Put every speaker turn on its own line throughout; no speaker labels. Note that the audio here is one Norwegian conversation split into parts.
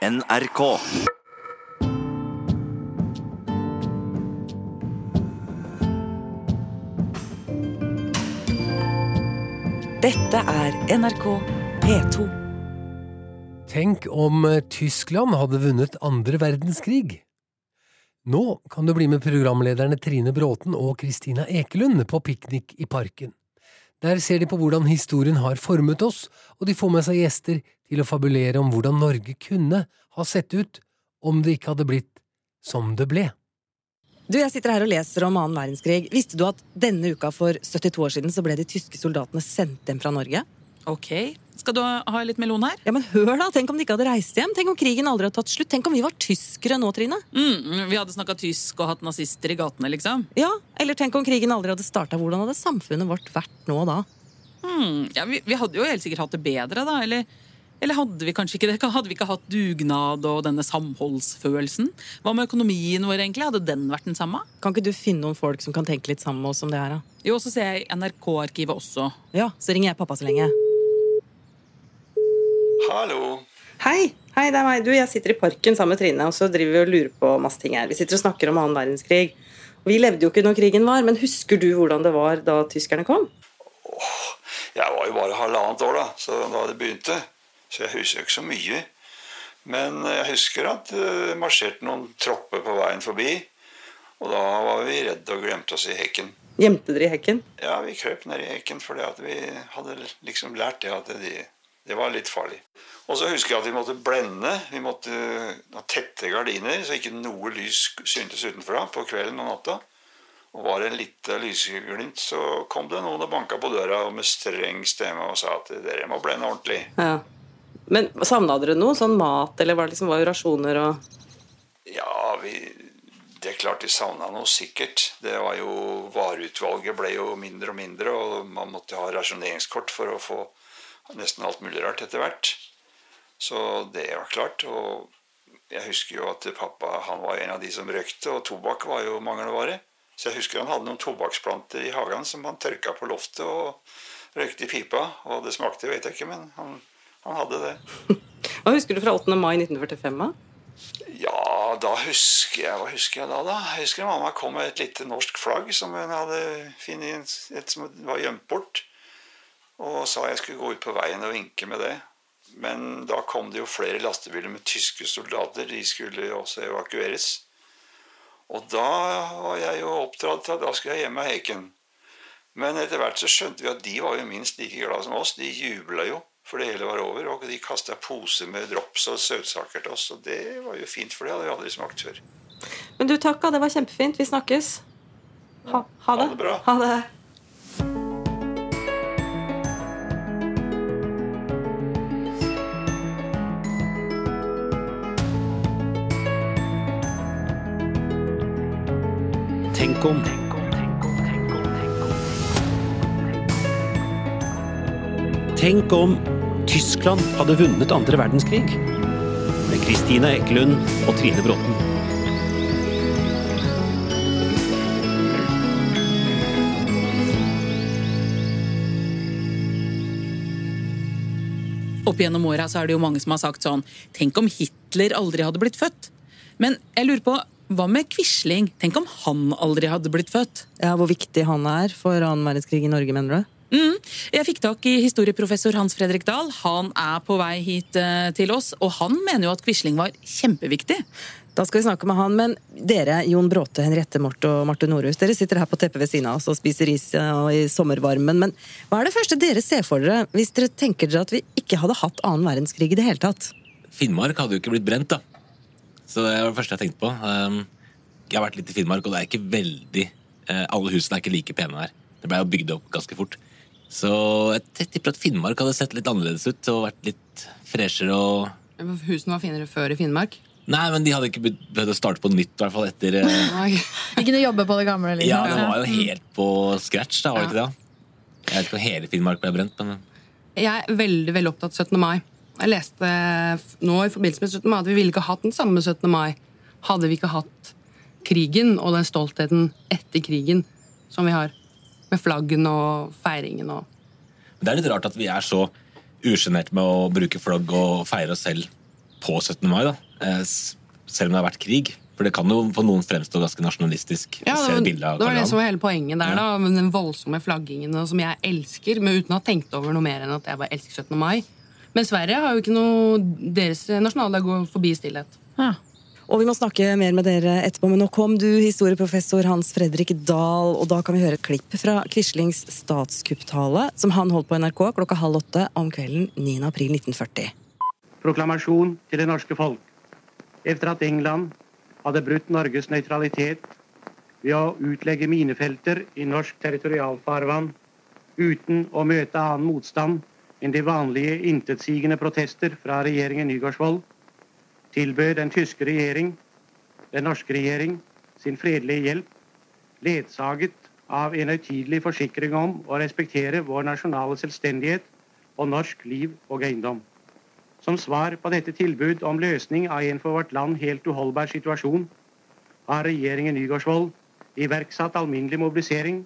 NRK.
Dette er NRK P2.
Tenk om eh, Tyskland hadde vunnet andre verdenskrig. Nå kan du bli med programlederne Trine Bråten og Kristina Ekelund på piknik i parken. Der ser de på hvordan historien har formet oss, og de får med seg gjester til å fabulere om hvordan Norge kunne ha sett ut om det ikke hadde blitt som det ble.
Du, Jeg sitter her og leser om annen verdenskrig. Visste du at denne uka for 72 år siden så ble de tyske soldatene sendt hjem fra Norge?
Ok. Skal du ha litt melon her?
Ja, men hør da, Tenk om de ikke hadde reist hjem? Tenk om krigen aldri hadde tatt slutt? Tenk om vi var tyskere nå, Trine?
Mm, vi hadde snakka tysk og hatt nazister i gatene, liksom.
Ja, Eller tenk om krigen aldri hadde starta. Hvordan hadde samfunnet vårt vært nå da?
Mm, ja, vi, vi, hadde jo helt sikkert hatt det bedre, da. Eller, eller hadde vi kanskje ikke det? Hadde vi ikke hatt dugnad og denne samholdsfølelsen? Hva med økonomien vår, egentlig? Hadde den vært den samme?
Kan ikke du finne noen folk som kan tenke litt sammen med oss om det her, da?
Jo, så ser jeg NRK-arkivet også.
Ja, så ringer jeg pappa så lenge.
Hallo.
Hei, hei, det er meg. Du, jeg sitter i parken sammen med Trine, og så driver vi og lurer på masse ting her. Vi sitter og snakker om annen verdenskrig. Vi levde jo ikke når krigen var, men husker du hvordan det var da tyskerne kom?
Åh, jeg var jo bare halvannet år da, så da det begynte. Så jeg husker ikke så mye. Men jeg husker at det marsjerte noen tropper på veien forbi. Og da var vi redde og glemte oss i hekken.
Gjemte dere i hekken?
Ja, vi krøp ned i hekken fordi vi hadde liksom lært det at det, det var litt farlig. Og så husker jeg at vi måtte blende. Vi måtte ha tette gardiner så ikke noe lys syntes utenfra på kvelden og natta. Og var det en lite lysglimt, så kom det noen og banka på døra med streng stemme og sa at dere må blende ordentlig.
Ja. Men savna dere noe? Sånn mat, eller var det liksom var jo rasjoner og
Ja, vi, det er klart vi savna noe, sikkert. Det var jo, Vareutvalget ble jo mindre og mindre, og man måtte ha rasjoneringskort for å få nesten alt mulig rart etter hvert. Så det var klart. Og jeg husker jo at pappa han var en av de som røykte, og tobakk var jo mangelvare. Så jeg husker han hadde noen tobakksplanter i hagen som han tørka på loftet og røykte i pipa. Og det smakte, vet jeg ikke, men han, han hadde det.
Hva husker du fra 8. mai 1945? da?
Ja, da husker jeg Hva husker jeg da, da? Jeg husker mamma kom med et lite norsk flagg som hun hadde funnet et som var gjemt bort. Og sa jeg skulle gå ut på veien og vinke med det. Men da kom det jo flere lastebiler med tyske soldater. De skulle jo også evakueres. Og da var jeg jo oppdratt til at da skulle jeg hjem med Heiken. Men etter hvert så skjønte vi at de var jo minst like glad som oss. De jubla jo for det hele var over. Og de kasta poser med drops og søtsaker til oss. Og det var jo fint, for det hadde vi aldri smakt før.
Men du, takk. Det var kjempefint. Vi snakkes. Ha, ha det.
Ha det bra.
Ha det.
Tenk om. Tenk om Tyskland hadde vunnet andre verdenskrig? Med Kristina Ekelund og Trine Bråten.
Opp gjennom åra er det jo mange som har sagt sånn Tenk om Hitler aldri hadde blitt født? Men jeg lurer på, hva med Quisling? Tenk om han aldri hadde blitt født?
Ja, Hvor viktig han er for annen verdenskrig i Norge, mener du?
Mm. Jeg fikk tak i historieprofessor Hans Fredrik Dahl. Han er på vei hit eh, til oss, og han mener jo at Quisling var kjempeviktig.
Da skal vi snakke med han, men dere, Jon Bråte, Henriette Mort og Marte Norhus, dere sitter her på teppet ved siden av oss og spiser ris eh, i sommervarmen. Men hva er det første dere ser for dere hvis dere tenker dere at vi ikke hadde hatt annen verdenskrig i det hele tatt?
Finnmark hadde jo ikke blitt brent, da. Så det var det første jeg tenkte på. Um, Jeg har vært litt i Finnmark, og det er ikke veldig eh, Alle husene er ikke like pene her. Det ble jo bygd opp ganske fort. Så jeg tipper at Finnmark hadde sett litt annerledes ut og vært litt freshere og
Husene var finere før i Finnmark.
Nei, men de hadde ikke behøvd å starte på nytt, i hvert fall etter de
Ikke noe jobbe på det gamle? liksom.
Ja, det var jo helt på scratch, da, var det ikke det? Jeg vet ikke om hele Finnmark ble brent, men
Jeg er veldig veldig opptatt av 17. mai. Jeg leste nå i forbindelse med 17. mai at vi ville ikke hatt den samme 17. mai hadde vi ikke hatt krigen og den stoltheten etter krigen som vi har. Med flaggen og feiringen og
det er litt rart at vi er så usjenerte med å bruke flagg og feire oss selv på 17. mai, da. Eh, selv om det har vært krig. For det kan jo for noen fremstå ganske nasjonalistisk.
Ja, det det var det som var hele poenget der, da. Med den voldsomme flaggingen som jeg elsker, men uten å ha tenkt over noe mer enn at jeg bare elsker 17. mai. Men Sverige har jo ikke noe Deres nasjonaldag går forbi stillhet.
Ja. Og vi må snakke mer med dere etterpå, men nå kom du, historieprofessor Hans Fredrik Dahl, og da kan vi høre et klipp fra Quislings statskupptale, som han holdt på NRK klokka halv åtte om kvelden 9. april 1940.
Proklamasjon til det norske folk. Etter at England hadde brutt Norges nøytralitet ved å utlegge minefelter i norsk territorialfarvann uten å møte annen motstand enn de vanlige intetsigende protester fra regjeringen Nygaardsvold, tilbød den tyske regjering, den norske regjering, sin fredelige hjelp, ledsaget av en høytidelig forsikring om å respektere vår nasjonale selvstendighet og norsk liv og eiendom. Som svar på dette tilbud om løsning av en for vårt land helt uholdbar situasjon, har regjeringen Nygaardsvold iverksatt alminnelig mobilisering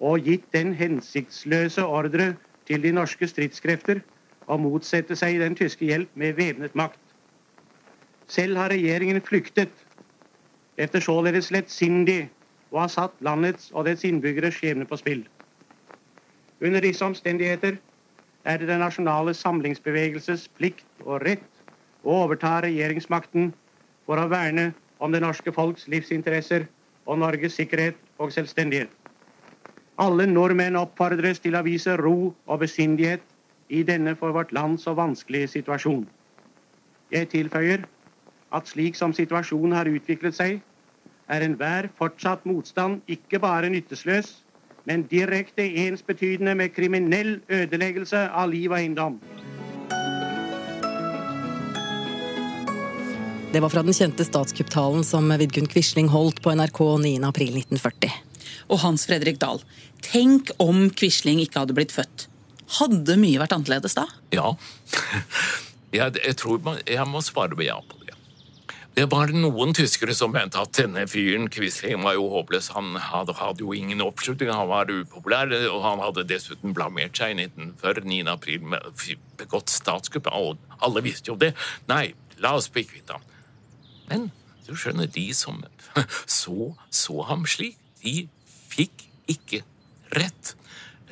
og gitt den hensiktsløse ordre til de norske stridskrefter å motsette seg den tyske hjelp med væpnet makt. Selv har regjeringen flyktet, efter således lettsindig å ha satt landets og dets innbyggeres skjebne på spill. Under disse omstendigheter er det den nasjonale samlingsbevegelses plikt og rett å overta regjeringsmakten for å verne om det norske folks livsinteresser og Norges sikkerhet og selvstendighet. Alle nordmenn oppfordres til å vise ro og besindighet i denne for vårt land så vanskelige situasjon. Jeg tilføyer at slik som situasjonen har utviklet seg, er enhver fortsatt motstand ikke bare nyttesløs, men direkte ensbetydende med kriminell ødeleggelse av liv og eiendom.
Det var fra den kjente statskupptalen som Vidkun Quisling holdt på NRK 9. april 1940.
Og Hans Fredrik Dahl, tenk om Quisling ikke hadde blitt født. Hadde mye vært annerledes da?
Ja. Jeg, jeg tror man, jeg må svare med ja på det. Det var noen tyskere som mente at denne fyren Quisling var jo håpløs. Han hadde, hadde jo ingen oppslutning, han var upopulær, og han hadde dessuten blamert seg i 1940, 9. april med begått statskupp. og Alle visste jo det. Nei, la oss bli kvitt ham. Men du skjønner, de som så, så ham slik, de fikk ikke rett.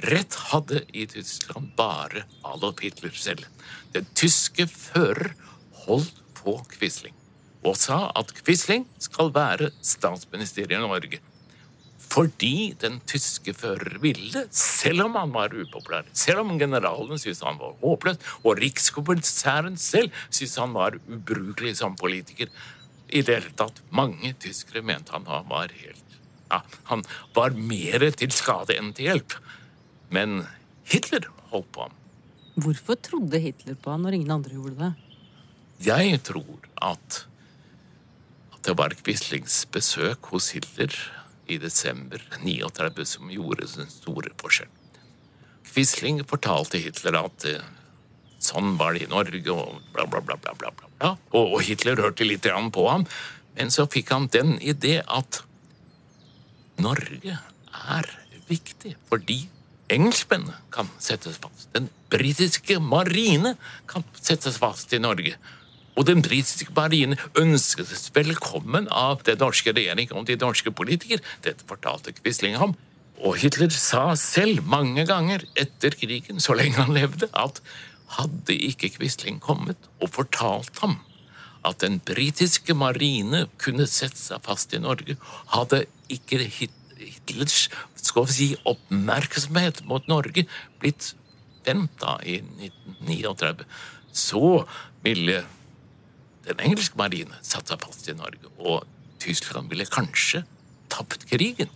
Rett hadde i Tyskland bare Adolf Hitler selv. Den tyske fører holdt på Quisling og sa at Quisling skal være statsminister i Norge. Fordi den tyske fører ville, selv om han var upopulær, selv om generalen syntes han var håpløs, og rikskommissæren selv syntes han var ubrukelig som politiker. I det hele tatt, mange tyskere mente han var helt ja, Han var mer til skade enn til hjelp. Men Hitler holdt på ham.
Hvorfor trodde Hitler på han når ingen andre gjorde det?
Jeg tror at, det var Quislings besøk hos Hitler i desember 39 som gjorde den store forskjell. Quisling fortalte Hitler at eh, sånn var det i Norge, og bla, bla, bla, bla, bla, bla. og Hitler hørte litt på ham, men så fikk han den idé at Norge er viktig fordi engelskmennene kan settes fast. Den britiske marine kan settes fast i Norge. Og den britiske marine ønskes velkommen av den norske regjering og de norske politikere. Dette fortalte Quisling ham. Og Hitler sa selv mange ganger etter krigen, så lenge han levde, at hadde ikke Quisling kommet og fortalt ham at den britiske marine kunne sette seg fast i Norge, hadde ikke Hitlers skal vi si, oppmerksomhet mot Norge blitt vendt da i 1939, så ville den engelske marine satt seg fast i Norge, og Tyskland ville kanskje tapt krigen.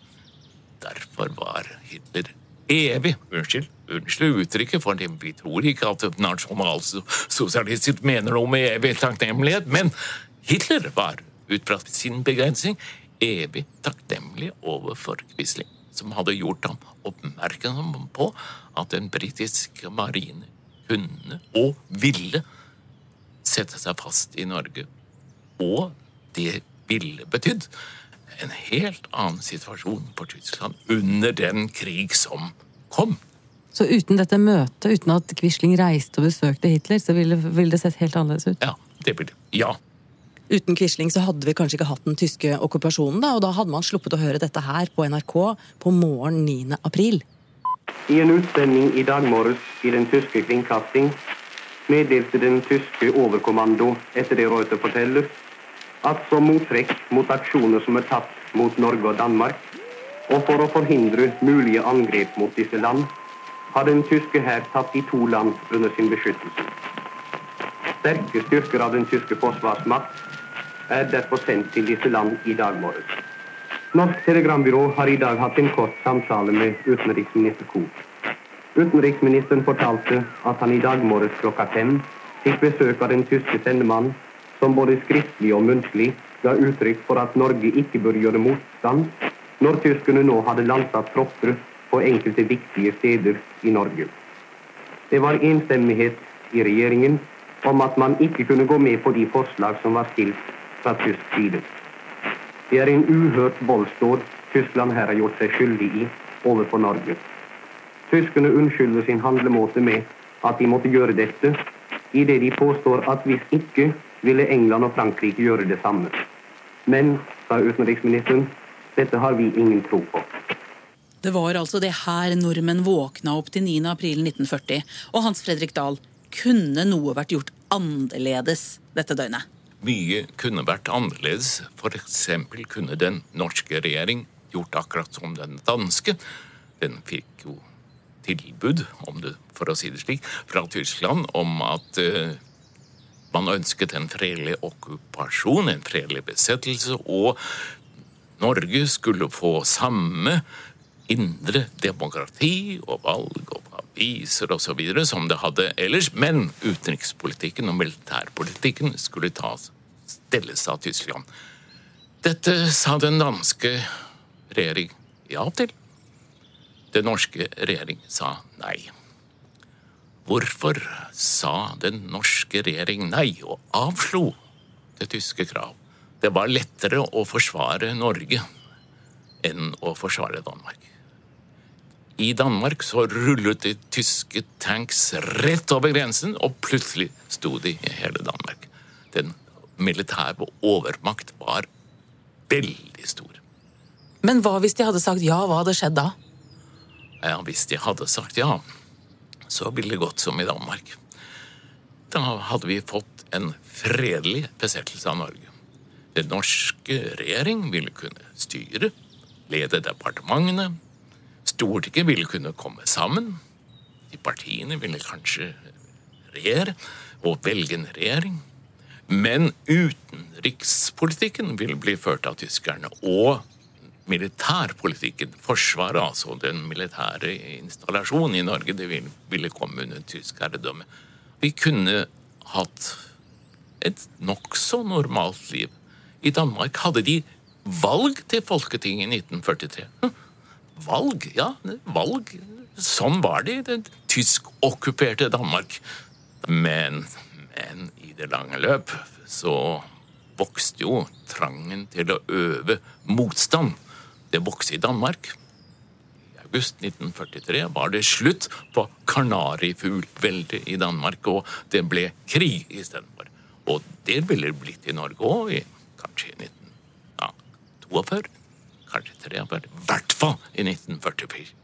Derfor var Hitler evig Unnskyld, unnskyld uttrykket, for vi tror ikke at nasjonalsosialister mener noe med evig takknemlighet, men Hitler var ut fra sin begrensning evig takknemlig overfor Quisling, som hadde gjort ham oppmerksom på at den britiske marine kunne og ville sette seg fast i Norge. Og det ville betydd en helt annen situasjon for Tyskland under den krig som kom.
Så uten dette møtet, uten at Quisling reiste og besøkte Hitler, så ville, ville det sett helt annerledes ut?
Ja, Det ville ja.
Uten Quisling så hadde vi kanskje ikke hatt den tyske okkupasjonen, da, og da hadde man sluppet å høre dette her på NRK på morgen 9. april.
I en utsending i dag morges i den tyske kringkasting meddelte den tyske overkommando etter det Reuter forteller, at som mottrekk mot aksjoner som er tatt mot Norge og Danmark, og for å forhindre mulige angrep mot disse land, har den tyske hær tatt de to land under sin beskyttelse. Sterke styrker av den tyske forsvarsmakt er derfor sendt til disse land i dag morges. Norsk telegrambyrå har i dag hatt en kort samtale med utenriksminister Koht. Utenriksministeren fortalte at han i dag morges klokka fem fikk besøk av den tyske sendemann, som både skriftlig og muntlig ga uttrykk for at Norge ikke bør gjøre motstand når tyskerne nå hadde landsatt tropper på enkelte viktige steder i Norge. Det var enstemmighet i regjeringen om at man ikke kunne gå med på de forslag som var stilt fra tysk side. Det er en uhørt voldsdåd Tyskland her har gjort seg skyldig i overfor Norge. Tyskerne unnskylder sin handlemåte med at de måtte gjøre dette, idet de påstår at hvis ikke ville England og Frankrike gjøre det samme. Men, sa utenriksministeren, dette har vi ingen tro på.
Det var altså det her nordmenn våkna opp til 9. april 1940. Og Hans Fredrik Dahl, kunne noe vært gjort annerledes dette døgnet?
Mye kunne vært annerledes. F.eks. kunne den norske regjering gjort akkurat som den danske. Den fikk jo tilbud, det, for å si det slik, fra Tyskland om at uh, man ønsket en fredelig okkupasjon, en fredelig besettelse, og Norge skulle få samme indre demokrati og valg og aviser osv. som det hadde ellers, men utenrikspolitikken og militærpolitikken skulle tas, stilles av Tyskland. Dette sa den danske regjering ja til. Den norske regjering sa nei. Hvorfor sa den norske regjering nei og avslo det tyske krav? Det var lettere å forsvare Norge enn å forsvare Danmark. I Danmark så rullet de tyske tanks rett over grensen, og plutselig sto de i hele Danmark. Den militære overmakt var veldig stor.
Men hva hvis de hadde sagt ja? Hva hadde skjedd da?
Ja, Hvis de hadde sagt ja, så ville det gått som i Danmark. Da hadde vi fått en fredelig besettelse av Norge. Den norske regjering ville kunne styre, lede departementene, Stortinget ville kunne komme sammen. De partiene ville kanskje regjere og velge en regjering. Men utenrikspolitikken ville bli ført av tyskerne. Og militærpolitikken, Forsvaret, altså den militære installasjonen i Norge, det ville komme under tysk herredømme. Vi kunne hatt et nokså normalt liv. I Danmark hadde de valg til Folketinget i 1943. Valg, ja. Valg. Sånn var det i det tyskokkuperte Danmark. Men, men i det lange løp så vokste jo trangen til å øve motstand. Det vokste i Danmark. I august 1943 var det slutt på kanarifuglveldet i Danmark, og det ble krig istedenfor. Og det ville blitt i Norge òg, kanskje i 1942 kanskje 1943, i hvert fall i 1944.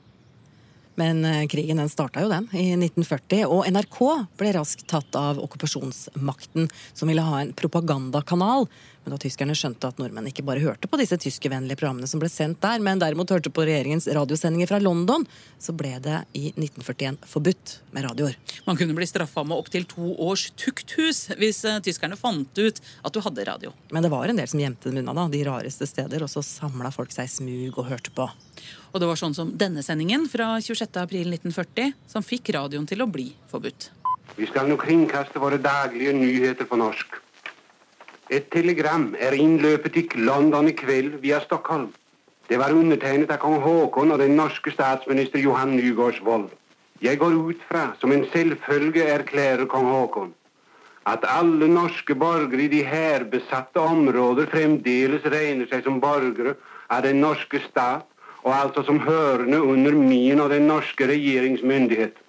Men eh, krigen den starta jo den, i 1940, og NRK ble raskt tatt av okkupasjonsmakten, som ville ha en propagandakanal men da tyskerne skjønte at nordmenn ikke bare hørte på disse tyskervennlige programmene som ble sendt der, men derimot hørte på regjeringens radiosendinger fra London, så ble det i 1941 forbudt med radioer.
Man kunne bli straffa med opptil to års tukthus hvis uh, tyskerne fant ut at du hadde radio.
Men det var en del som gjemte dem unna, da, de rareste steder, og så samla folk seg i smug og hørte på.
Og det var sånn som denne sendingen fra 26.4.1940 som fikk radioen til å bli forbudt.
Vi skal nå kringkaste våre daglige nyheter på norsk. Et telegram er innløpet til London i kveld via Stockholm. Det var undertegnet av kong Haakon og den norske statsminister Johan Nygaardsvold. Jeg går ut fra, som en selvfølge erklærer kong Haakon, at alle norske borgere i de hærbesatte områder fremdeles regner seg som borgere av den norske stat, og altså som hørende under min og den norske regjeringsmyndighet.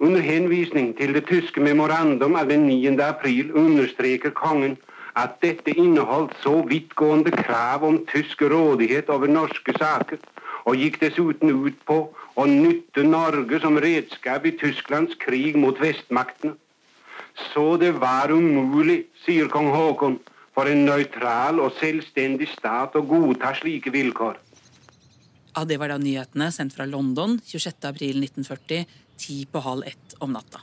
Under henvisning til det tyske memorandum av den 9. april understreker kongen at dette inneholdt så vidtgående krav om tysk rådighet over norske saker, og gikk dessuten ut på å nytte Norge som redskap i Tysklands krig mot vestmaktene. Så det var umulig, sier kong Haakon, for en nøytral og selvstendig stat å godta slike vilkår.
Ja, Det var da nyhetene sendt fra London 26.4.1940, ti på halv ett om natta.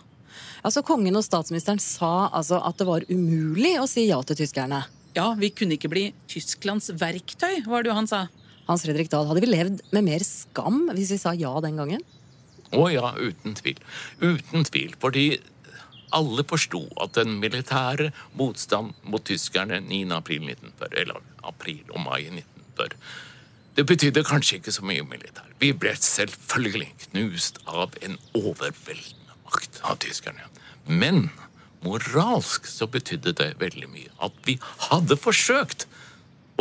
Altså Kongen og statsministeren sa altså at det var umulig å si ja til tyskerne.
Ja, vi kunne ikke bli Tysklands verktøy, var det jo han sa.
Hans Fredrik Dahl, hadde vi levd med mer skam hvis vi sa ja den gangen?
Å ja, uten tvil. Uten tvil. Fordi alle forsto at den militære motstand mot tyskerne 9. april 1940, eller april og mai 1940, det betydde kanskje ikke så mye militær. Vi ble selvfølgelig knust av en overveldende makt av tyskerne. Men moralsk så betydde det veldig mye at vi hadde forsøkt.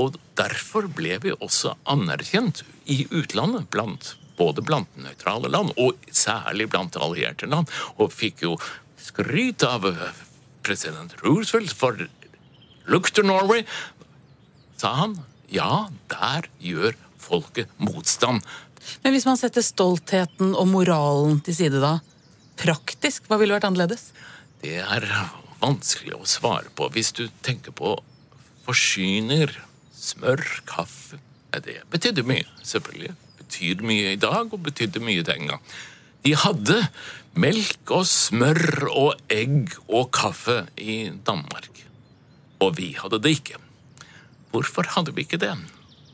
Og derfor ble vi også anerkjent i utlandet, blant, både blant nøytrale land og særlig blant allierte land, og fikk jo skryt av president Roosevelt for Look to Norway, sa han. Ja, der gjør folket motstand.
Men hvis man setter stoltheten og moralen til side, da? Praktisk, hva ville vært annerledes?
Det er vanskelig å svare på. Hvis du tenker på forsyner, smør, kaffe Det betydde mye, selvfølgelig. Betyr mye i dag, og betydde mye den gang. De hadde melk og smør og egg og kaffe i Danmark. Og vi hadde det ikke. Hvorfor hadde vi ikke det?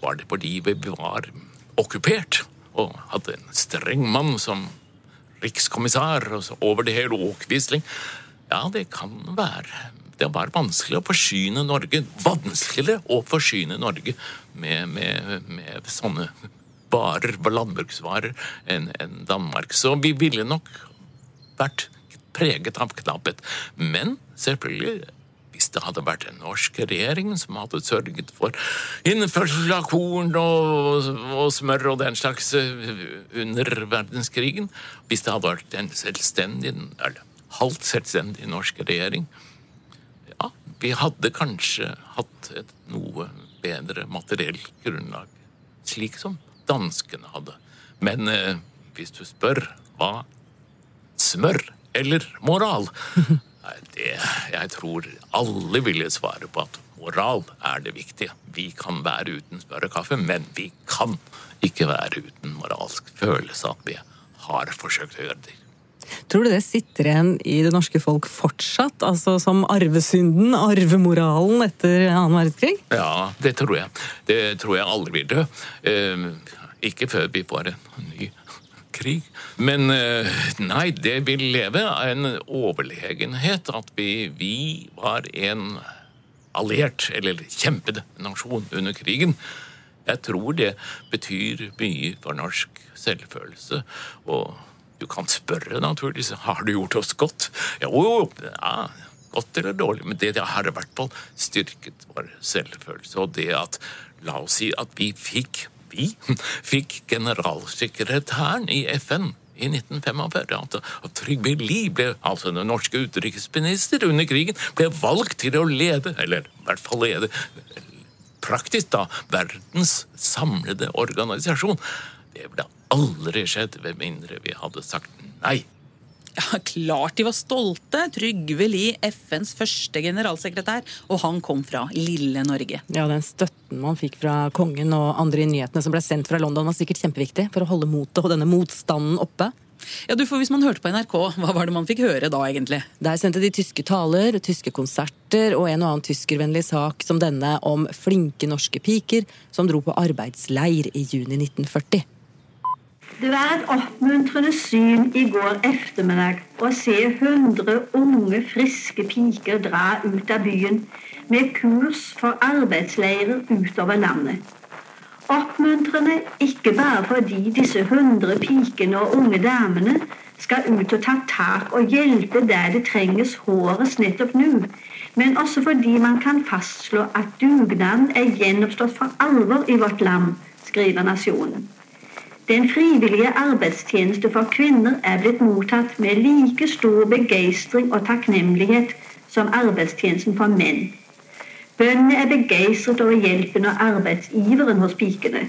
Var det fordi vi var okkupert og hadde en streng mann som rikskommissær over det hele og Quisling? Ja, det kan være. Det var vanskelig å forsyne Norge. Vanskeligere å forsyne Norge med, med, med sånne varer, landbruksvarer, enn en Danmark. Så vi ville nok vært preget av knapphet. Men selvfølgelig, hvis det hadde vært en norsk regjering som hadde sørget for innførsel av korn og, og, smør og den slags under verdenskrigen Hvis det hadde vært en selvstendig, eller halvt selvstendig norsk regjering Ja, vi hadde kanskje hatt et noe bedre materielt grunnlag, slik som danskene hadde. Men eh, hvis du spør hva smør eller moral det, Jeg tror alle ville svare på at moral er det viktige. Vi kan være uten smør og kaffe, men vi kan ikke være uten moralsk følelse at vi har forsøkt å gjøre det.
Tror du det sitter igjen i det norske folk fortsatt? Altså som arvesynden, arvemoralen etter annen verdenskrig?
Ja, det tror jeg. Det tror jeg aldri vil dø. Eh, ikke før vi får en ny krig. Men eh, nei, det vil leve av en overlegenhet at vi, vi var en alliert, eller kjempet nasjon under krigen. Jeg tror det betyr mye for norsk selvfølelse. og du kan spørre, naturligvis. Har du gjort oss godt? Jo, jo, ja, godt eller dårlig, men det, det har i hvert fall styrket vår selvfølelse. Og det at La oss si at vi fikk vi fikk generalsekretæren i FN i 1945. At, Trygve Lie, ble, altså den norske utenriksminister under krigen, ble valgt til å lede, eller i hvert fall lede praktisk, da, verdens samlede organisasjon. Det ble aldri skjedd ved mindre vi hadde sagt nei.
Ja, Klart de var stolte. Trygve Lie, FNs første generalsekretær. Og han kom fra lille Norge.
Ja, Den støtten man fikk fra kongen og andre i nyhetene som ble sendt fra London, var sikkert kjempeviktig for å holde motet og denne motstanden oppe.
Ja, du, for Hvis man hørte på NRK, hva var det man fikk høre da, egentlig?
Der sendte de tyske taler, tyske konserter og en og annen tyskervennlig sak som denne om flinke norske piker som dro på arbeidsleir i juni 1940.
Det var et oppmuntrende syn i går ettermiddag å se 100 unge, friske piker dra ut av byen med kurs for arbeidsleirer utover landet. Oppmuntrende ikke bare fordi disse 100 pikene og unge damene skal ut og ta tak og hjelpe der det trenges hårest nettopp nå, men også fordi man kan fastslå at dugnaden er gjenoppstått for alvor i vårt land, skriver Nasjonen. Den frivillige arbeidstjeneste for kvinner er blitt mottatt med like stor begeistring og takknemlighet som arbeidstjenesten for menn. Bøndene er begeistret over hjelpen og arbeidsiveren hos pikene.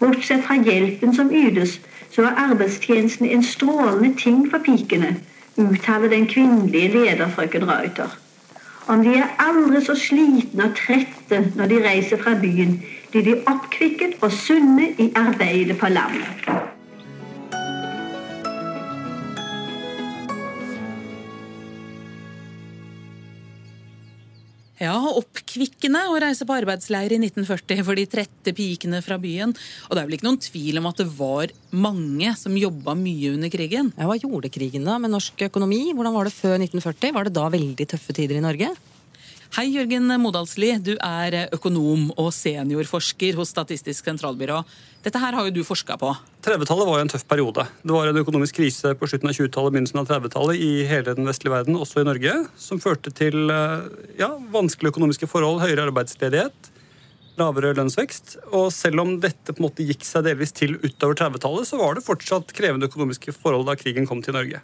Bortsett fra hjelpen som ytes, så er arbeidstjenesten en strålende ting for pikene, uttaler den kvinnelige leder frøken Reuter. Om de er aldri så slitne og trette når de reiser fra byen, blir de oppkvikket og sunne i arbeidet på landet.
Ja, oppkvikkende å reise på arbeidsleir i 1940 for de trette pikene fra byen. Og det er vel ikke noen tvil om at det var mange som jobba mye under krigen?
Ja, Hva gjorde krigen da med norsk økonomi? Hvordan var det før 1940? Var det da veldig tøffe tider i Norge?
Hei, Jørgen Modalsli. Du er økonom og seniorforsker hos Statistisk sentralbyrå. Dette her har jo du forska på.
30-tallet var jo en tøff periode. Det var en økonomisk krise på slutten av 20-tallet begynnelsen av 30-tallet i hele den vestlige verden, også i Norge, som førte til ja, vanskelige økonomiske forhold, høyere arbeidsledighet, lavere lønnsvekst. Og selv om dette på en måte gikk seg delvis til utover 30-tallet, så var det fortsatt krevende økonomiske forhold da krigen kom til Norge.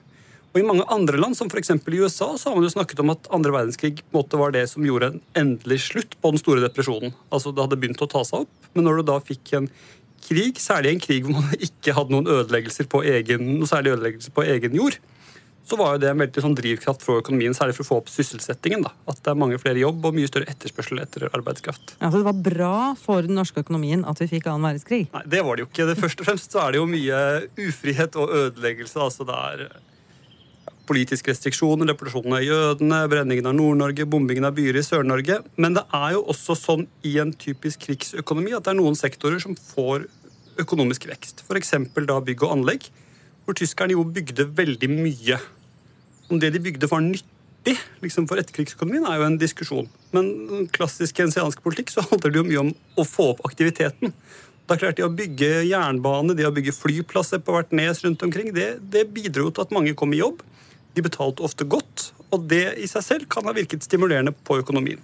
Og I mange andre land, som f.eks. i USA, så har man jo snakket om at andre verdenskrig på en måte var det som gjorde en endelig slutt på den store depresjonen. Altså Det hadde begynt å ta seg opp, men når du da fikk en krig, særlig en krig hvor man ikke hadde noen ødeleggelser på egen, noe særlig ødeleggelser på egen jord, så var jo det en veldig sånn drivkraft for økonomien, særlig for å få opp sysselsettingen. da. At det er mange flere jobb og mye større etterspørsel etter arbeidskraft.
Ja, Så Det var bra for den norske økonomien at vi fikk annen verdenskrig?
Nei, det var det jo ikke. Det Først og fremst så er det jo mye ufrihet og ødeleggelse. altså det er politiske restriksjoner, deportasjonen av jødene, brenningen av Nord-Norge, bombingen av byer i Sør-Norge. Men det er jo også sånn i en typisk krigsøkonomi at det er noen sektorer som får økonomisk vekst. F.eks. da bygg og anlegg, hvor tyskerne jo bygde veldig mye. Om det de bygde var nyttig liksom for etterkrigsøkonomien, er jo en diskusjon. Men klassisk kensiansk politikk så handler det jo mye om å få opp aktiviteten. Da klarte De å bygge jernbane, de å bygge flyplasser på hvert nes rundt omkring, det, det bidro til at mange kom i jobb. De betalte ofte godt, og det i seg selv kan ha virket stimulerende på økonomien.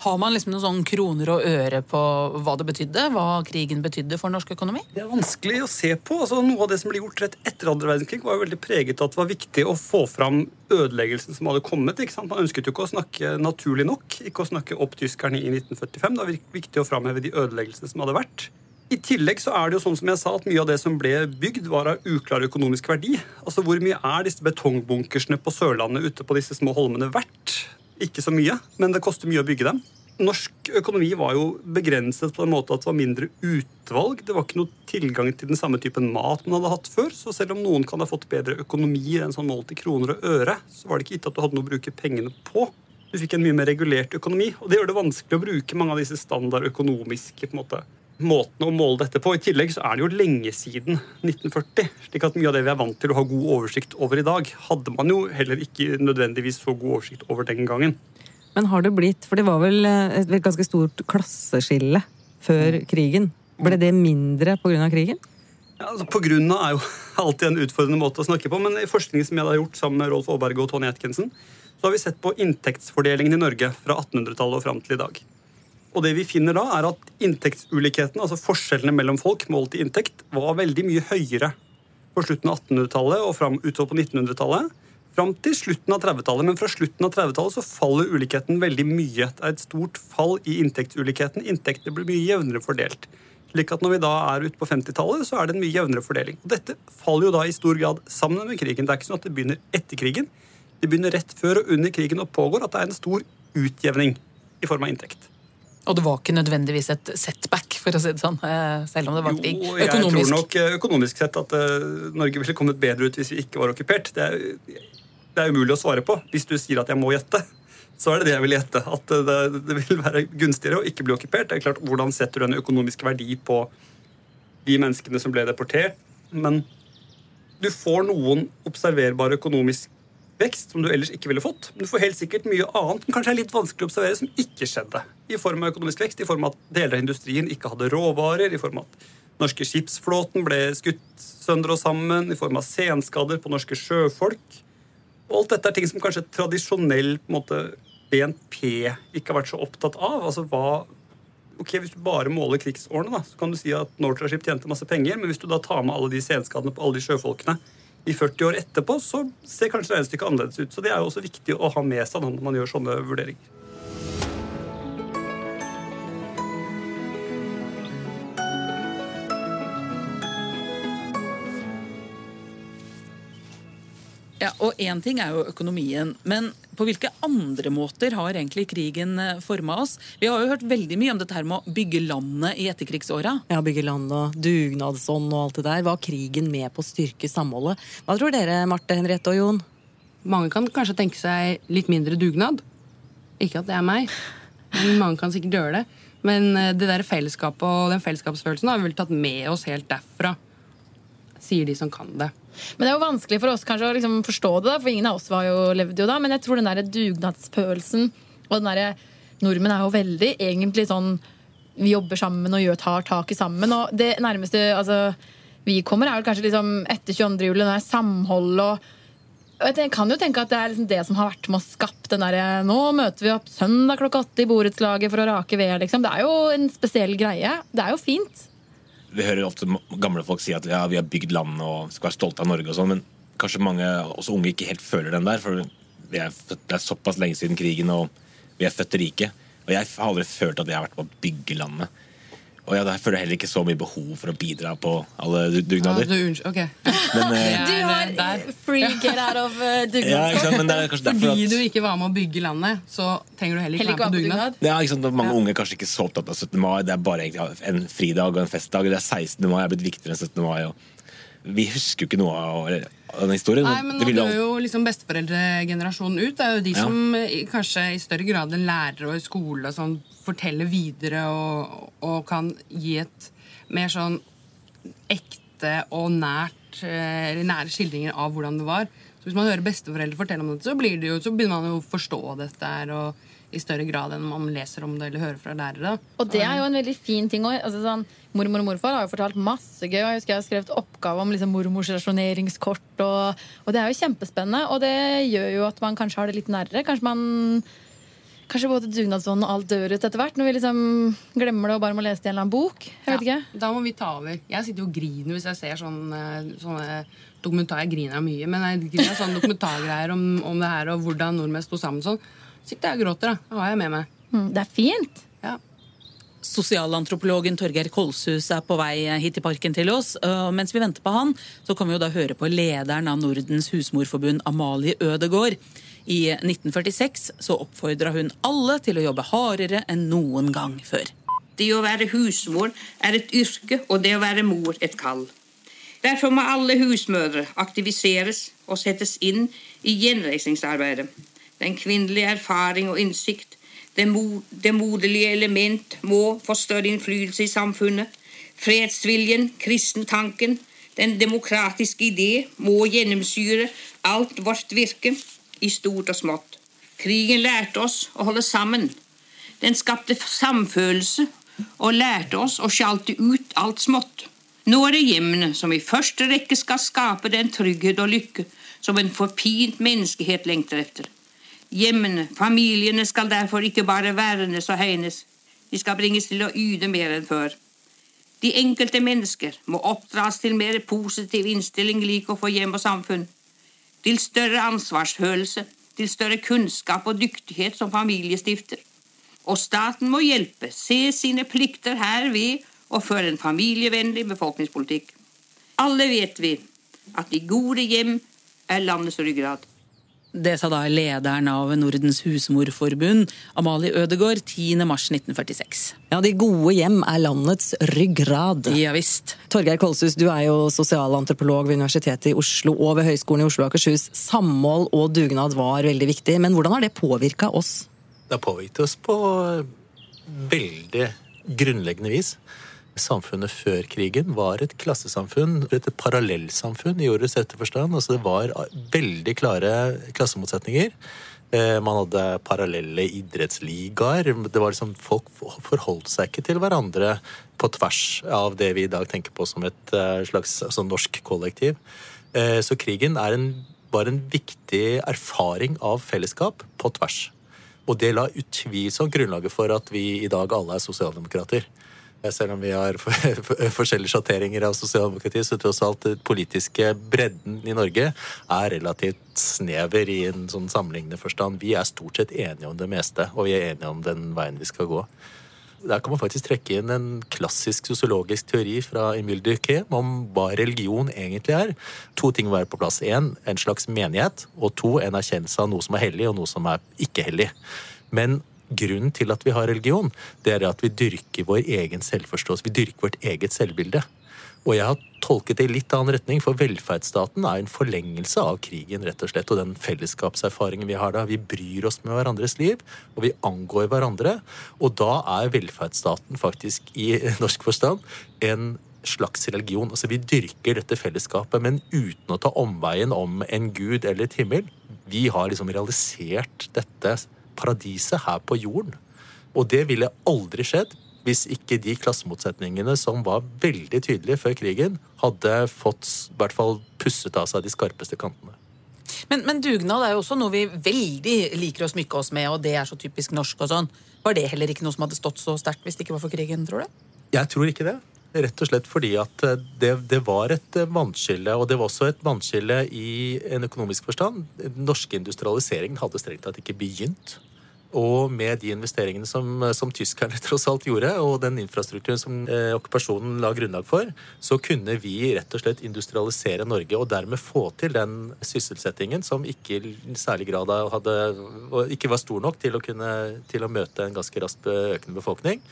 Har man liksom noen sånn kroner og øre på hva det betydde? Hva krigen betydde for norsk økonomi?
Det er vanskelig å se på. Altså, noe av det som ble gjort rett etter andre verdenskrig, var jo veldig preget av at det var viktig å få fram ødeleggelsen som hadde kommet. Man ønsket jo ikke å snakke naturlig nok, ikke å snakke opp tyskerne i 1945. Det var viktig å framheve de ødeleggelsene som hadde vært. I tillegg så er det jo sånn som jeg sa, at mye av det som ble bygd, var av uklar økonomisk verdi. Altså Hvor mye er disse betongbunkersene på Sørlandet ute på disse små holmene verdt? Ikke så mye, men det koster mye å bygge dem. Norsk økonomi var jo begrenset på den måte at det var mindre utvalg. Det var ikke noe tilgang til den samme typen mat man hadde hatt før. Så selv om noen kan ha fått bedre økonomi enn sånn målt i kroner og øre, så var det ikke gitt at du hadde noe å bruke pengene på. Du fikk en mye mer regulert økonomi, og det gjør det vanskelig å bruke mange av disse standard økonomiske på en måte, måten å måle dette på. I tillegg så er det jo lenge siden 1940. slik at mye av det vi er vant til å ha god oversikt over i dag, hadde man jo heller ikke nødvendigvis så god oversikt over den gangen.
Men har det blitt For det var vel et ganske stort klasseskille før krigen. Ble det mindre pga. krigen?
Ja, altså på grunn av er jo alltid en utfordrende måte å snakke på, men i forskning som jeg har gjort sammen med Rolf Aaberge og Tony Atkinson, så har vi sett på inntektsfordelingen i Norge fra 1800-tallet og fram til i dag. Og det vi finner da, er at inntektsulikheten, altså forskjellene mellom folk målt i inntekt, var veldig mye høyere på slutten av 1800-tallet og fram, utover på 1900-tallet. Fram til slutten av 30-tallet. Men fra slutten av 30-tallet så faller ulikheten veldig mye. Det er et stort fall i inntektsulikheten. Inntektene blir mye jevnere fordelt. Slik at Når vi da er ute på 50-tallet, så er det en mye jevnere fordeling. Og Dette faller jo da i stor grad sammen med krigen. Det er ikke sånn at det begynner etter krigen. Det begynner rett før og under krigen og pågår at det er en stor utjevning i form av inntekt.
Og det var ikke nødvendigvis et setback, for å si det sånn, eh, selv om det var krig.
Jo, jeg tror nok eh, økonomisk sett at uh, Norge ville kommet bedre ut hvis vi ikke var okkupert. Det er, det er umulig å svare på. Hvis du sier at jeg må gjette, så er det det jeg vil gjette. At det, det vil være gunstigere å ikke bli okkupert. Det er klart, Hvordan setter du en økonomisk verdi på de menneskene som ble deportert? Men du får noen observerbare økonomisk vekst som du ellers ikke ville fått. Men du får helt sikkert mye annet som kanskje er litt vanskelig å observere, som ikke skjedde. I form av økonomisk vekst, i form av at deler av industrien ikke hadde råvarer, i form av at norske skipsflåten ble skutt sønder og sammen, i form av senskader på norske sjøfolk. Og alt dette er ting som kanskje tradisjonell måte, BNP ikke har vært så opptatt av. Altså hva, ok, Hvis du bare måler krigsårene, da, så kan du si at Nortraship tjente masse penger. Men hvis du da tar med alle de senskadene på alle de sjøfolkene i 40 år etterpå, så ser kanskje regnestykket annerledes ut. Så det er jo også viktig å ha med seg når man gjør sånne vurderinger.
Én ting er jo økonomien, men på hvilke andre måter har egentlig krigen forma oss? Vi har jo hørt veldig mye om dette her med å bygge landet i etterkrigsåra.
Ja, bygge land og dugnadsånd og alt det der. Var krigen med på å styrke samholdet? Hva tror dere, Marte, Henriette og Jon?
Mange kan kanskje tenke seg litt mindre dugnad. Ikke at det er meg, men mange kan sikkert gjøre det. Men eh, det der fellesskapet og den fellesskapsfølelsen har vi vel tatt med oss helt derfra, sier de som kan det.
Men det er jo vanskelig for oss kanskje å liksom forstå det, da, for ingen av oss var jo, levde jo da. Men jeg tror den der dugnadsfølelsen og den derre Nordmenn er jo veldig egentlig sånn Vi jobber sammen og gjør, tar tak i sammen. Og det nærmeste altså, vi kommer, er vel kanskje liksom etter 22. juli, det er samhold og jeg kan jo tenke at Det er liksom det som har vært med å skape den der, Nå møter vi opp søndag klokka åtte i borettslaget for å rake ved. Liksom. Det er jo en spesiell greie. Det er jo fint.
Vi hører ofte gamle folk si at ja, vi har bygd landet og skal være stolte av Norge og sånn, men kanskje mange, også unge, ikke helt føler den der. For vi er det er såpass lenge siden krigen, og vi er født rike. Og jeg har aldri følt at jeg har vært med å bygge landet. Og jeg føler heller ikke så mye behov for å bidra på alle dugnader.
Ja, du, okay.
men, eh,
Du har free get out of uh,
ja, ikke sant? Men det er kanskje derfor
Fordi du ikke var med å bygge landet, så trenger du heller ikke
Heller ikke
være på dugnad.
ja, ikke sant? Mange unge er kanskje ikke så opptatt av 17. mai. Det er bare en fridag og en festdag. Det er 16. mai er blitt viktigere enn 17. mai. Og vi husker jo ikke noe av den historien.
Nei, men Nå dør jo liksom besteforeldregenerasjonen ut. Det er jo de
Ja.
som kanskje i større grad enn lærere og i skole og sånn, forteller videre og, og kan gi et mer sånn ekte og nært eh, eller nære skildringer av hvordan det var. Så Hvis man hører besteforeldre fortelle om dette, så, blir det jo, så begynner man jo å forstå dette her, og i større grad enn man leser om det eller hører fra lærere.
Og det er jo en veldig fin ting òg. Altså, sånn, mormor og morfar har jo fortalt masse gøy. Jeg husker jeg har skrevet oppgave om liksom, mormors rasjoneringskort. Og, og det er jo kjempespennende. Og det gjør jo at man kanskje har det litt nærere. Kanskje man Kanskje både dugnadsånden og alt dør ut etter hvert. Når vi liksom glemmer det og bare må lese det i en eller annen bok. Jeg vet ikke.
Da må vi ta over. Jeg sitter jo og griner hvis jeg ser sånne, sånne dokumentar. Jeg griner mye, men jeg griner sånne dokumentargreier om, om det her og hvordan nordmenn sto sammen sånn. Sitter jeg og gråter, da. Det har jeg med meg.
Mm, det er fint.
Ja.
Sosialantropologen Torgeir Kolshus er på vei hit til parken til oss. og Mens vi venter på han, så kan vi jo da høre på lederen av Nordens husmorforbund, Amalie Ødegård. I 1946 så oppfordra hun alle til å jobbe hardere enn noen gang før.
Det å være husmor er et yrke, og det å være mor et kall. Derfor må alle husmødre aktiviseres og settes inn i gjenreisningsarbeidet. Den kvinnelige erfaring og innsikt, det, mo det moderlige element, må få større innflytelse i samfunnet. Fredsviljen, kristentanken, den demokratiske idé må gjennomsyre alt vårt virke, i stort og smått. Krigen lærte oss å holde sammen. Den skapte samfølelse og lærte oss å sjalte ut alt smått. Nå er det hjemmene som i første rekke skal skape den trygghet og lykke som en forpint menneskehet lengter etter. Hjemmene, familiene skal derfor ikke bare vernes og hegnes, de skal bringes til å yte mer enn før. De enkelte mennesker må oppdras til mer positiv innstilling lik å få hjem og samfunn, til større ansvarsfølelse, til større kunnskap og dyktighet som familiestifter. Og staten må hjelpe, se sine plikter her ved å føre en familievennlig befolkningspolitikk. Alle vet vi at de gode hjem er landets ryggrad.
Det sa da lederen av Nordens husmorforbund, Amalie Ødegård, 10.3.1946.
Ja, De gode hjem er landets ryggrad.
Ja visst.
Torgeir Kolshus, du er jo sosialantropolog ved Universitetet i Oslo og ved Høgskolen i Oslo og Akershus. Samhold og dugnad var veldig viktig, men hvordan har det påvirka oss?
Det har påvirket oss på veldig grunnleggende vis. Samfunnet før krigen var et klassesamfunn, et parallellsamfunn i ordets rette forstand. Altså det var veldig klare klassemotsetninger. Eh, Man hadde parallelle idrettsligaer. Det var liksom, folk forholdt seg ikke til hverandre på tvers av det vi i dag tenker på som et eh, slags altså norsk kollektiv. Eh, Så krigen en, var en viktig erfaring av fellesskap på tvers. Og det la utvilsomt grunnlaget for at vi i dag alle er sosialdemokrater. Selv om vi har forskjellige sjatteringer av sosialdemokrati, så tross alt den politiske bredden i Norge er relativt snever i en sånn sammenlignende forstand. Vi er stort sett enige om det meste, og vi er enige om den veien vi skal gå. Der kan man faktisk trekke inn en klassisk sosiologisk teori fra Emil Duquet om hva religion egentlig er. To ting må være på plass. Én, en slags menighet. Og to, en erkjennelse av noe som er hellig, og noe som er ikke hellig. Men grunnen til at vi har religion, det er at vi dyrker vår egen selvforståelse. Vi dyrker vårt eget selvbilde. Og jeg har tolket det i litt annen retning, for velferdsstaten er en forlengelse av krigen, rett og slett, og den fellesskapserfaringen vi har da. Vi bryr oss med hverandres liv, og vi angår hverandre. Og da er velferdsstaten faktisk, i norsk forstand, en slags religion. Altså Vi dyrker dette fellesskapet, men uten å ta omveien om en gud eller et himmel. Vi har liksom realisert dette paradiset her på jorden. Og det ville aldri skjedd hvis ikke de klassemotsetningene som var veldig tydelige før krigen, hadde fått i hvert fall pusset av seg de skarpeste kantene.
Men, men, dugnad er jo også noe vi veldig liker å smykke oss med, og det er så typisk norsk og sånn. Var det heller ikke noe som hadde stått så sterkt hvis det ikke var for krigen, tror du?
Jeg tror ikke det. Rett og slett fordi at eh, det, det, var et eh, vannskille, og det var også et vannskille i en økonomisk forstand. Den norske industrialiseringen hadde strengt tatt ikke begynt. Og med de investeringene som, som, tyskerne tross alt gjorde, og den infrastrukturen som eh, okkupasjonen la grunnlag for, så kunne vi rett og slett industrialisere Norge og dermed få til den sysselsettingen som ikke i særlig grad hadde, ikke var stor nok til å, kunne, til å møte en ganske raskt økende befolkning.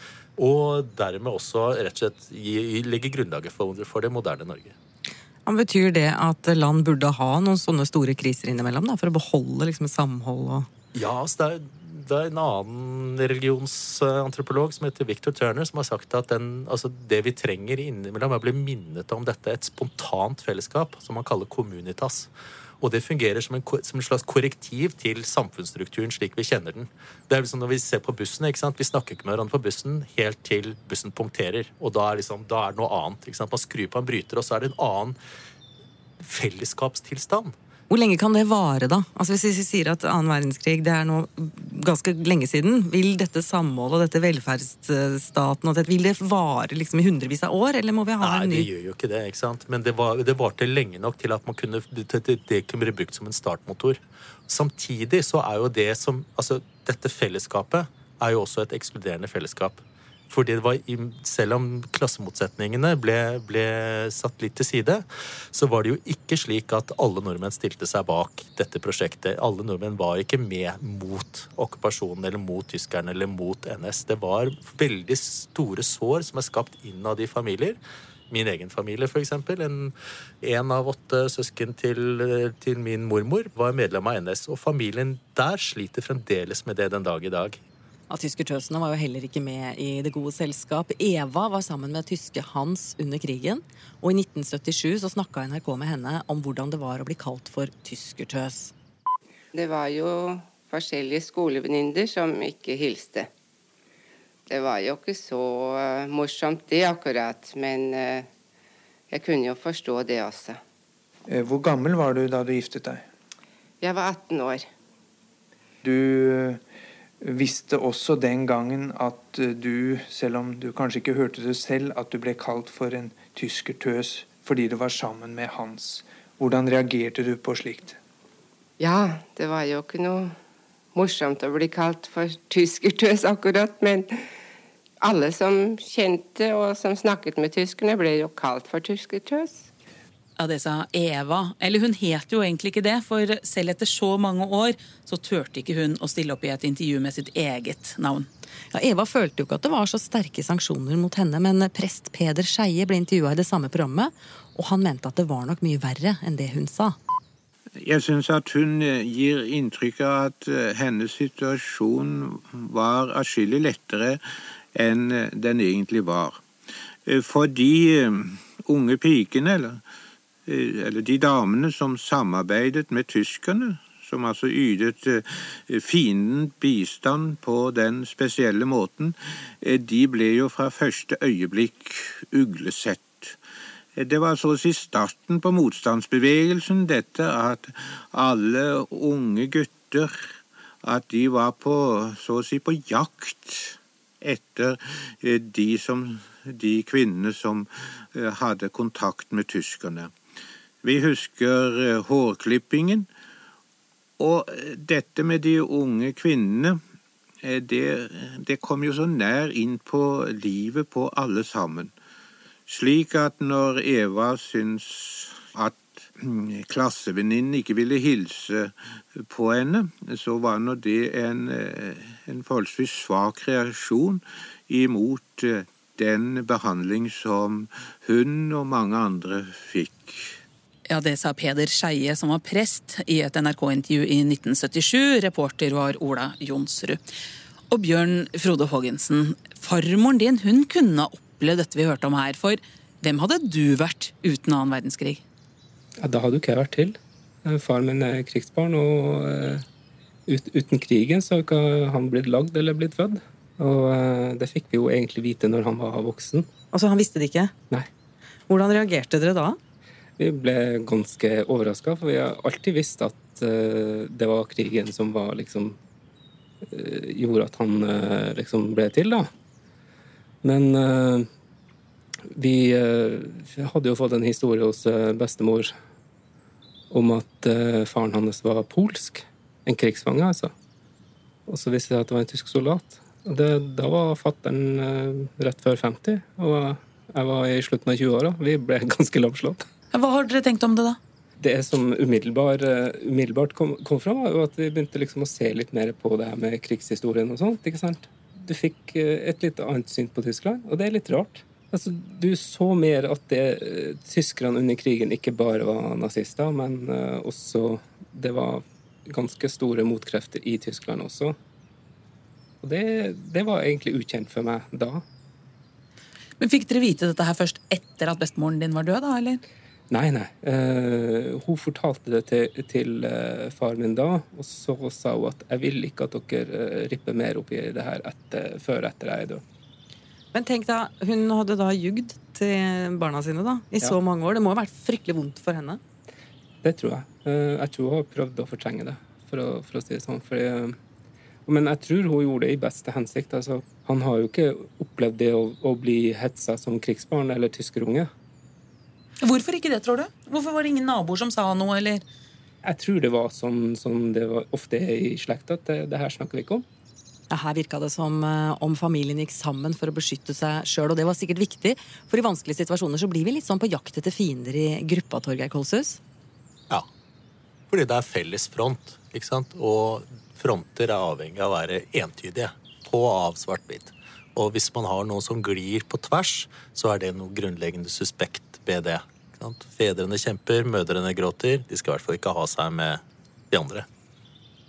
Og dermed også rett og slett gi, legge grunnlaget for, for det moderne Norge.
Men betyr det at land burde ha noen sånne store kriser innimellom da, for å beholde liksom, samhold? og
ja, altså det er, det er en annen religionsantropolog som heter Victor Turner, som har sagt at den, altså det vi trenger innimellom, er å bli minnet om dette, et spontant fellesskap som man kaller communitas. Og det fungerer som en, som en, slags korrektiv til samfunnsstrukturen slik vi kjenner den. Det er liksom Når vi ser på bussen, ikke sant? vi snakker ikke med hverandre på bussen helt til bussen punkterer. Og da er, liksom, da er det noe annet. ikke sant? Man skrur på en bryter, og så er det en annen fellesskapstilstand.
Hvor lenge kan det vare, da? Altså Hvis vi sier at annen verdenskrig det er nå ganske lenge siden, vil dette samholdet og dette velferdsstaten og dette, vil det vare liksom i hundrevis av år, eller må vi ha
Nei,
en
ny Nei, det gjør jo ikke det, ikke sant. Men det, var, det varte lenge nok til at man kunne, det, det kunne bli brukt som en startmotor. Samtidig så er jo det som Altså, dette fellesskapet er jo også et ekskluderende fellesskap. Fordi det var, selv om klassemotsetningene ble, ble, satt litt til side, så var det jo ikke slik at alle nordmenn stilte seg bak dette prosjektet. Alle nordmenn var ikke med mot okkupasjonen eller mot tyskerne eller mot NS. Det var veldig store sår som er skapt innad i familier. Min egen familie, f.eks. En, en av åtte søsken til, til min mormor var medlem av NS. Og familien der sliter fremdeles med det den dag i dag.
Ja, Tyskertøsene var jo heller ikke med i det gode selskap. Eva var sammen med tyske Hans under krigen, og i 1977 så snakka NRK med henne om hvordan det var å bli kalt for tyskertøs.
Det var jo forskjellige skolevenninner som ikke hilste. Det var jo ikke så uh, morsomt det akkurat, men uh, jeg kunne jo forstå det også.
Eh, hvor gammel var du da du giftet deg?
Jeg var 18 år.
Du visste også den gangen at eh, du, selv om du kanskje ikke hørte det selv, at du ble kalt for en tyskertøs fordi du var sammen med Hans. Hvordan reagerte du på slikt?
Ja, det var jo ikke noe morsomt å bli kalt for tyskertøs akkurat, men alle som kjente og som snakket med tyskerne, ble jo kalt for tyskertøs.
Ja, det sa Eva. Eller hun het jo egentlig ikke det, for selv etter så mange år så turte ikke hun å stille opp i et intervju med sitt eget navn.
Ja, Eva følte jo ikke at det var så sterke sanksjoner mot henne, men prest Peder Skeie ble intervjua i det samme programmet, og han mente at det var nok mye verre enn det hun sa.
Jeg syns at hun eh, gir inntrykk av at eh, hennes situasjon var atskillig lettere enn eh, den egentlig var. For de unge pikene, eller eller de damene som samarbeidet med tyskerne, som altså ytet eh, fienden bistand på den spesielle måten, eh, de ble jo fra første øyeblikk uglesett. Det var så å si starten på motstandsbevegelsen, dette at alle unge gutter at de var på, så å si, på jakt etter eh, de, som, de kvinnene som eh, hadde kontakt med tyskerne. Vi husker eh, hårklippingen. Og dette med de unge kvinnene, det, det kom jo så nær inn på livet på alle sammen. Slik at når Eva syns at mm, klassevenninnen ikke ville hilse på henne, så var nå det en, en forholdsvis svak reaksjon imot den behandling som hun og mange andre fikk.
Ja, Det sa Peder Skeie, som var prest, i et NRK-intervju i 1977. Reporter var Ola Jonsrud. Og Bjørn Frode Haagensen, farmoren din hun kunne ha opplevd dette vi hørte om her. For hvem hadde du vært uten annen verdenskrig?
Ja, Da hadde jo ikke jeg vært til. Faren min er krigsbarn, og uh, uten krigen så har ikke han blitt lagd eller blitt født. Og uh, det fikk vi jo egentlig vite når han var voksen.
Altså, han visste det ikke?
Nei.
Hvordan reagerte dere da?
Vi ble ganske overraska, for vi har alltid visst at uh, det var krigen som var liksom uh, Gjorde at han uh, liksom ble til, da. Men vi hadde jo fått en historie hos bestemor om at faren hans var polsk. En krigsfange, altså. Og så viste det seg at det var en tysk soldat. Og det, da var fatter'n rett før 50, og jeg var i slutten av 20-åra. Vi ble ganske lamslått.
Hva har dere tenkt om det, da?
Det som umiddelbart, umiddelbart kom, kom fram, var jo at vi begynte liksom å se litt mer på det her med krigshistorien og sånt. ikke sant? Du fikk et litt annet syn på Tyskland, og det er litt rart. Altså, Du så mer at det, tyskerne under krigen ikke bare var nazister, men uh, også det var ganske store motkrefter i Tyskland også. Og det, det var egentlig ukjent for meg da.
Men Fikk dere vite dette her først etter at bestemoren din var død? da, eller?
Nei, nei. Uh, hun fortalte det til, til uh, far min da, og så sa hun at jeg vil ikke at dere uh, ripper mer opp i det her etter, før etter jeg er død.
Men tenk da, Hun hadde da jugd til barna sine da, i ja. så mange år. Det må ha vært fryktelig vondt for henne?
Det tror jeg. jeg tror hun har prøvd å fortrenge det, for å, for å si det sånn. Fordi, men jeg tror hun gjorde det i beste hensikt. Altså, han har jo ikke opplevd det å, å bli hetsa som krigsbarn eller tyskerunge.
Hvorfor ikke det, tror du? Hvorfor var det ingen naboer som sa noe, eller?
Jeg tror det var sånn som det var ofte er i slekta, at det, det, her snakker vi ikke om.
Ja, her virka det som uh, om familien gikk sammen for å beskytte seg sjøl, og det var sikkert viktig. For i vanskelige situasjoner så blir vi litt sånn på jakt etter fiender i gruppa, Torgeir Kolshus?
Ja. Fordi det er felles front, ikke sant. Og fronter er avhengig av å være entydige. På og av svart-hvitt. Og hvis man har noe som glir på tvers, så er det noe grunnleggende suspekt det. Fedrene kjemper, mødrene gråter. De skal i hvert fall ikke ha seg med de andre.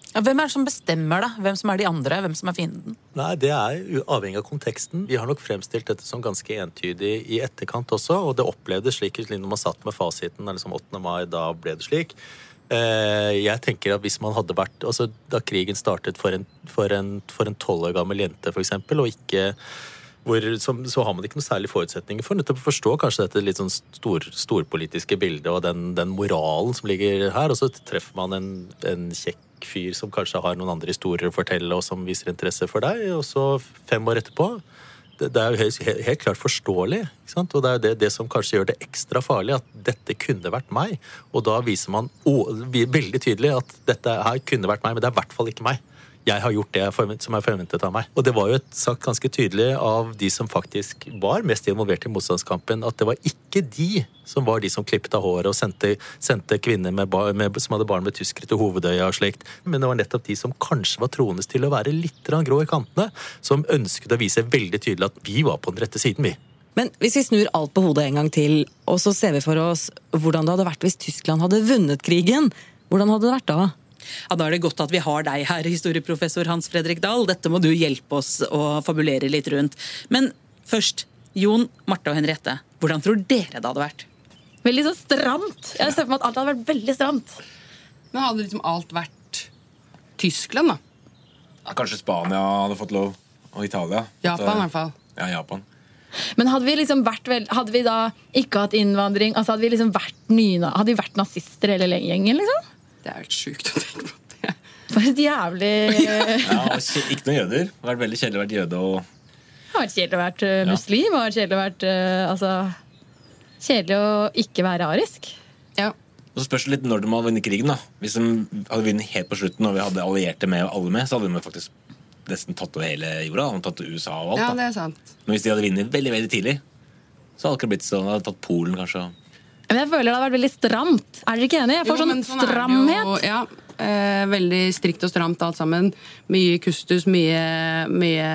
Ja, hvem er det som bestemmer, da? Hvem som er de andre? Hvem som er fienden?
Nei, Det er avhengig av konteksten. Vi har nok fremstilt dette som ganske entydig i etterkant også, og det opplevdes slik når man satt med fasiten liksom 8. mai, da ble det slik. Eh, jeg tenker at hvis man hadde vært altså Da krigen startet for en, 12 år gammel jente, eksempel, og ikke hvor, så, så har man ikke noen særlige forutsetninger for nettopp å forstå kanskje dette litt sånn stor, storpolitiske bildet og den, den, moralen som ligger her, og så treffer man en, en, kjekk fyr som kanskje har noen andre historier å fortelle, og som viser interesse for deg, og så fem år etterpå det, det er jo helt, helt, klart forståelig. Og det er jo det, det, som kanskje gjør det ekstra farlig, at dette kunne vært meg. Og da viser man å, veldig tydelig at dette her kunne vært meg, men det er i hvert fall ikke meg jeg har gjort det som er forventet av meg. Og det var jo et sagt ganske tydelig av de som faktisk var mest involvert i motstandskampen, at det var ikke de som var de som klippet av håret og sendte, sendte kvinner med bar, med, som hadde barn med tyskere til Hovedøya og slikt. Men det var nettopp de som kanskje var troende til å være litt grå i kantene, som ønsket å vise veldig tydelig at vi var på den rette siden, vi.
Men hvis vi snur alt på hodet en gang til, og så ser vi for oss hvordan det hadde vært hvis Tyskland hadde vunnet krigen, hvordan hadde det vært da?
Ja, Da er det godt at vi har deg her, historieprofessor Hans Fredrik Dahl. Dette må du hjelpe oss å fabulere litt rundt. Men først, Jon, Marte og Henriette. Hvordan tror dere det hadde vært?
Veldig så stramt. Jeg ser for meg at alt hadde vært veldig stramt.
Men hadde liksom alt vært Tyskland, da?
Ja, kanskje Spania hadde fått lov. Og Italia.
Japan, i hvert fall.
Ja, Japan.
Men hadde vi liksom vært Hadde vi da ikke hatt innvandring? Altså Hadde vi liksom vært nye Hadde vi vært nazister hele gjengen, liksom?
Det er helt sjukt å tenke på. det.
For et jævlig
Ja, Ikke noen jøder. Det har vært veldig kjedelig å være jøde og
Det har vært kjedelig å være eh,
Ja.
muslim. Det har vært kjedelig å være eh, altså, Kjedelig å ikke være arisk. Ja.
Og så spørs det litt når de hadde vunnet krigen. da Hvis de hadde vunnet helt på slutten og vi hadde allierte med og alle med, så hadde de faktisk nesten tatt over hele jorda. De tatt over USA og alt. Da.
Ja, det er sant.
Men hvis de hadde vunnet veldig veldig tidlig, så hadde det ikke blitt sånn. De hadde tatt Polen, kanskje. og-
Men jeg føler det har vært veldig stramt. Er dere ikke enige? Jeg får
Jo,
sånn
sånn er jo.
stramhet.
Ja, eh, veldig strikt og stramt alt sammen. Mye kustus, mye, mye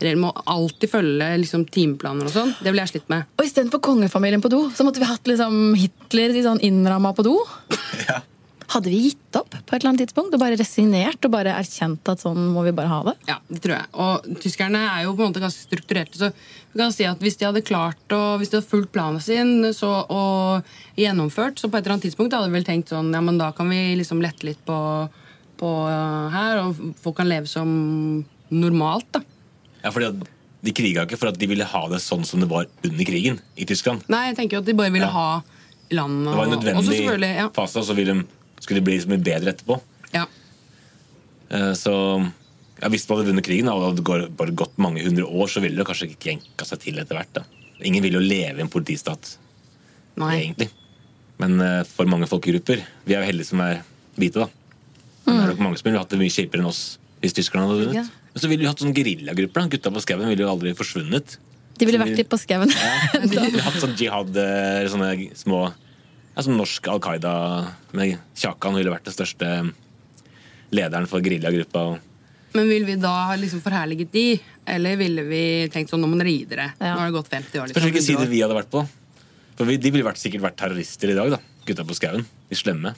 regler. Må alltid følge liksom, timeplaner og sånn. Det ville jeg slitt med.
Og istedenfor kongefamilien på do, så måtte vi hatt liksom Hitler i sånn innramma på do. Hadde vi gitt opp på et eller annet tidspunkt og bare resignert og bare erkjent at sånn må vi bare ha det?
Ja, det tror jeg. Og tyskerne er jo på en måte ganske strukturerte, så vi kan si at hvis de hadde klart å, hvis de hadde fulgt planen sin så, og gjennomført, så på et eller annet tidspunkt hadde de vel tenkt sånn, ja, men da kan vi liksom lette litt på, på uh, her, og folk kan leve som normalt, da.
Ja, fordi at De kriga ikke for at de ville ha det sånn som det var under krigen i Tyskland.
Nei, jeg tenker jo at de bare ville
Ja.
ha landet.
Det var en nødvendig
ja.
fase, og så ville de, skulle de bli så mye bedre etterpå.
Ja.
Eh, Så ja, Hvis man hadde vunnet krigen og det hadde bare gått mange hundre år, så ville det kanskje ikke jenka seg til etter hvert. da. Ingen vil jo leve i en politistat,
Nei.
egentlig. Men eh, for mange folkegrupper Vi er jo heldige som er hvite, da. Men det er nok mange som ville hatt det mye kjipere enn oss hvis tyskerne hadde vunnet.
Ja.
Men så ville vi hatt sånne geriljagrupper. Gutta på skauen ville jo aldri forsvunnet.
De ville vært litt på skauen.
Vi ville hatt sånn jihad, eh, sånne små ja, Som norsk Al Qaida med Kjakan ville vært den største lederen for geriljagruppa.
Men vil vi da ha liksom forherliget de, eller ville vi tenkt sånn, nå må dere gi dere? Nå har det gått 50 år. Liksom,
hvilken
100
side
år.
vi hadde vært på. For vi, De ville vært, sikkert vært terrorister i dag. da Gutta på skauen. De slemme.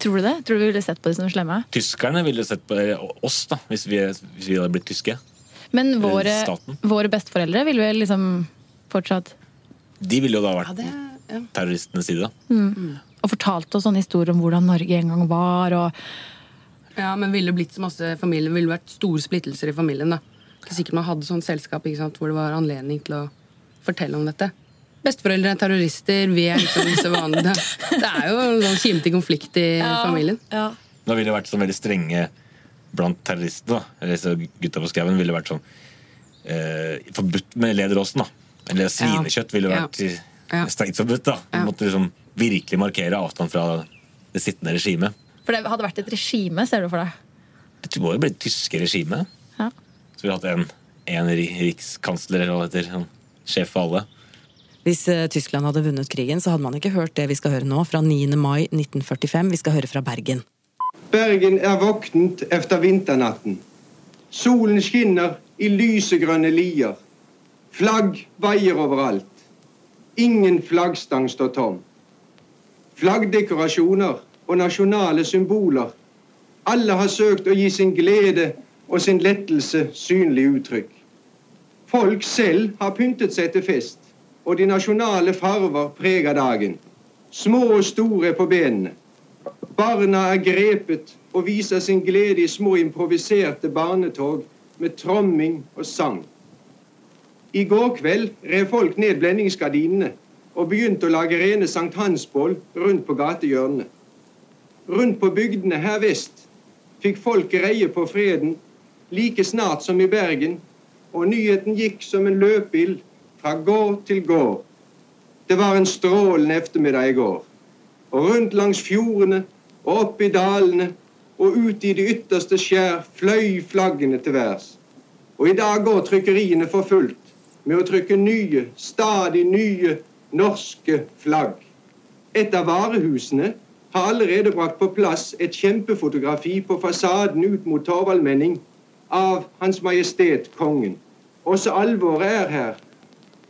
Tror du det? Tror du vi ville sett på de som slemme?
Tyskerne ville sett på eh, oss da hvis vi, hvis vi hadde blitt tyske.
Men våre, våre besteforeldre ville vel liksom fortsatt
De ville jo da vært
Ja, ja.
Terroristenes side.
mm. Og fortalte oss sånne historier om hvordan Norge en gang var. Og
Ja, men ville blitt så masse familier, ville vært store splittelser i familien. da. Ikke sikkert man hadde sånt selskap ikke sant, hvor det var anledning til å fortelle om dette. Besteforeldre er terrorister, vi er liksom disse vanlige. Det er jo en sånn kimete konflikt i familien.
Da ville det vært sånn veldig strenge blant terroristene. da Eller så Gutta på skauen ville vært sånn eh, forbudt med lederåsen. da Eller svinekjøtt ville vært
Ja.
Strengt forbudt. da Du måtte liksom virkelig markere avstand fra det sittende regimet.
For det hadde vært et regime, ser du for deg?
Det må jo bli det tyske regimet.
Ja.
Så vi har hatt en, en ri- rikskansler eller hva det heter. sånn Sjef for alle.
Hvis eh, Tyskland hadde vunnet krigen, så hadde man ikke hørt det vi skal høre nå, fra 9. mai 1945. Vi skal høre fra Bergen.
Bergen er våknet etter vinternatten. Solen skinner i lysegrønne lier. Flagg veier overalt. Ingen flaggstang står tom. Flaggdekorasjoner og nasjonale symboler. Alle har søkt å gi sin glede og sin lettelse synlig uttrykk. Folk selv har pyntet seg til fest, og de nasjonale farver preger dagen. Små og store på benene. Barna er grepet og viser sin glede i små improviserte barnetog med tromming og sang. I går kveld rev folk ned blendingsgardinene og begynte å lage rene sankthansbål rundt på gatehjørnene. Rundt på bygdene her vest fikk folk greie på freden like snart som i Bergen, og nyheten gikk som en løpild fra gård til gård. Det var en strålende ettermiddag i går. Og rundt langs fjordene og opp i dalene og ut i de ytterste skjær fløy flaggene til værs. Og i dag går trykkeriene for fullt med å trykke nye, stadig nye norske flagg. Et av varehusene har allerede brakt på plass et kjempefotografi på fasaden ut mot Torvaldmenning av Hans Majestet Kongen. Også alvoret er her.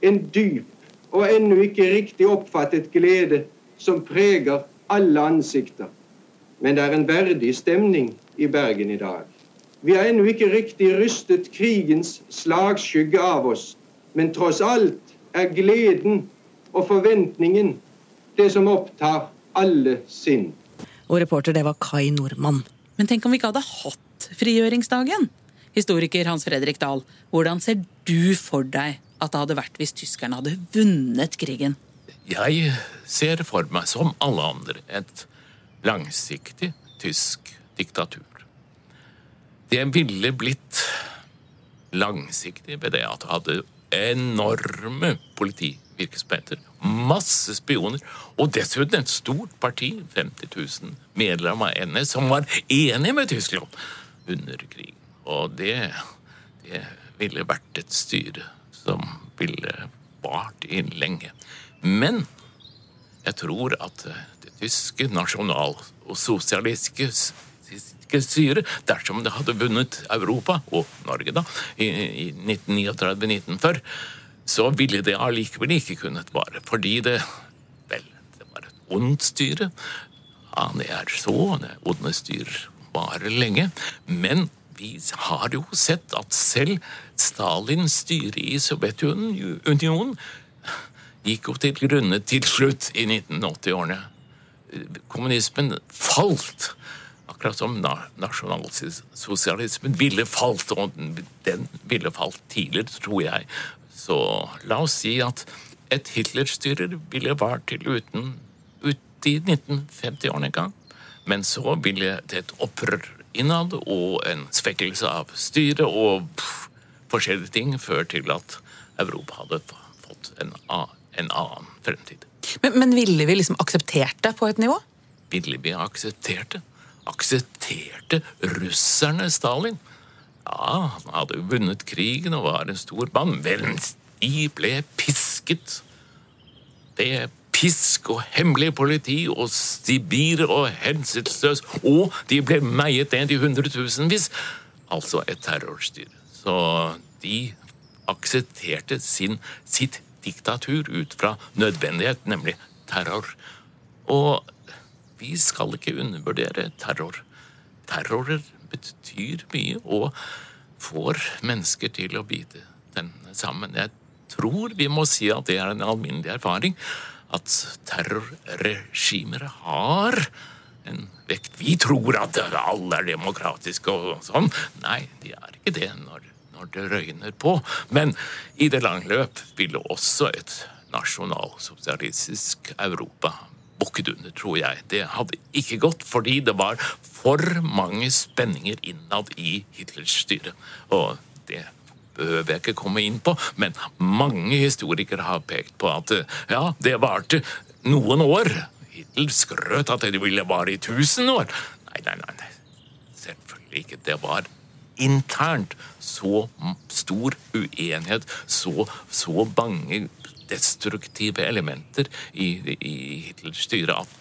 En dyp og ennå ikke riktig oppfattet glede som preger alle ansikter. Men det er en verdig stemning i Bergen i dag. Vi har ennå ikke riktig rystet krigens slagskygge av oss, men tross alt er gleden og forventningen det som opptar alle sinn.
Og reporter, det var Kai Nordmann.
Men tenk om vi ikke hadde hatt frigjøringsdagen? Historiker Hans Fredrik Dahl, hvordan ser du for deg at det hadde vært hvis tyskerne hadde vunnet krigen?
Jeg ser for meg, som alle andre, et langsiktig tysk diktatur. Det ville blitt langsiktig ved det at det hadde enorme politivirksomheter, masse spioner, og dessuten et stort parti, 50 000 medlemmer av NS, som var enige med Tyskland under krigen. Og det, det ville vært et styre som ville vart inn lenge. Men jeg tror at det tyske nasjonal- og styret, dersom det hadde vunnet Europa, og Norge da, i 1939-1940, så ville det allikevel ikke kunnet vare. Fordi det vel, det var et ondt styre. Ja, det er så. Det onde styrer varer lenge. Men vi har jo sett at selv Stalins styre i Sovjetunionen gikk jo til grunne til slutt i 1980-årene. Kommunismen falt. Akkurat som na- nasjonalsosialismen ville falt, og den ville falt tidligere, tror jeg. Så la oss si at et Hitler-styrer ville vart til uten ut i 1950-årene en gang. Men så ville det et opprør innad og en svekkelse av styret og pff, forskjellige ting føre til at Europa hadde fått en, en annen fremtid.
Men, men ville vi liksom akseptert det på et nivå?
Ville vi aksepterte? Aksepterte russerne Stalin? Ja, han hadde vunnet krigen og var en stor mann. Vel, de ble pisket. Det er pisk og hemmelig politi og Sibir og hensynsløs, og de ble meiet ned i hundretusenvis. Altså et terrorstyre. Så de aksepterte sin, sitt diktatur ut fra nødvendighet, nemlig terror. Og vi skal ikke undervurdere terror. Terrorer betyr mye og får mennesker til å bite den sammen. Jeg tror vi må si at det er en alminnelig erfaring at terrorregimer har en vekt. Vi tror at alle er demokratiske og sånn. Nei, de er ikke det når, når det røyner på. Men i det lange løp ville også et nasjonalsosialistisk Europa bukket under, tror jeg. Det hadde ikke gått fordi det var for mange spenninger innad i Hitlers styre. Og det behøver jeg ikke komme inn på, men mange historikere har pekt på at ja, det varte noen år. Hitler skrøt at det ville vare i tusen år. Nei, nei. nei. Selvfølgelig ikke. Det var internt så stor uenighet, så, så mange destruktive elementer i, i Hitlers styre at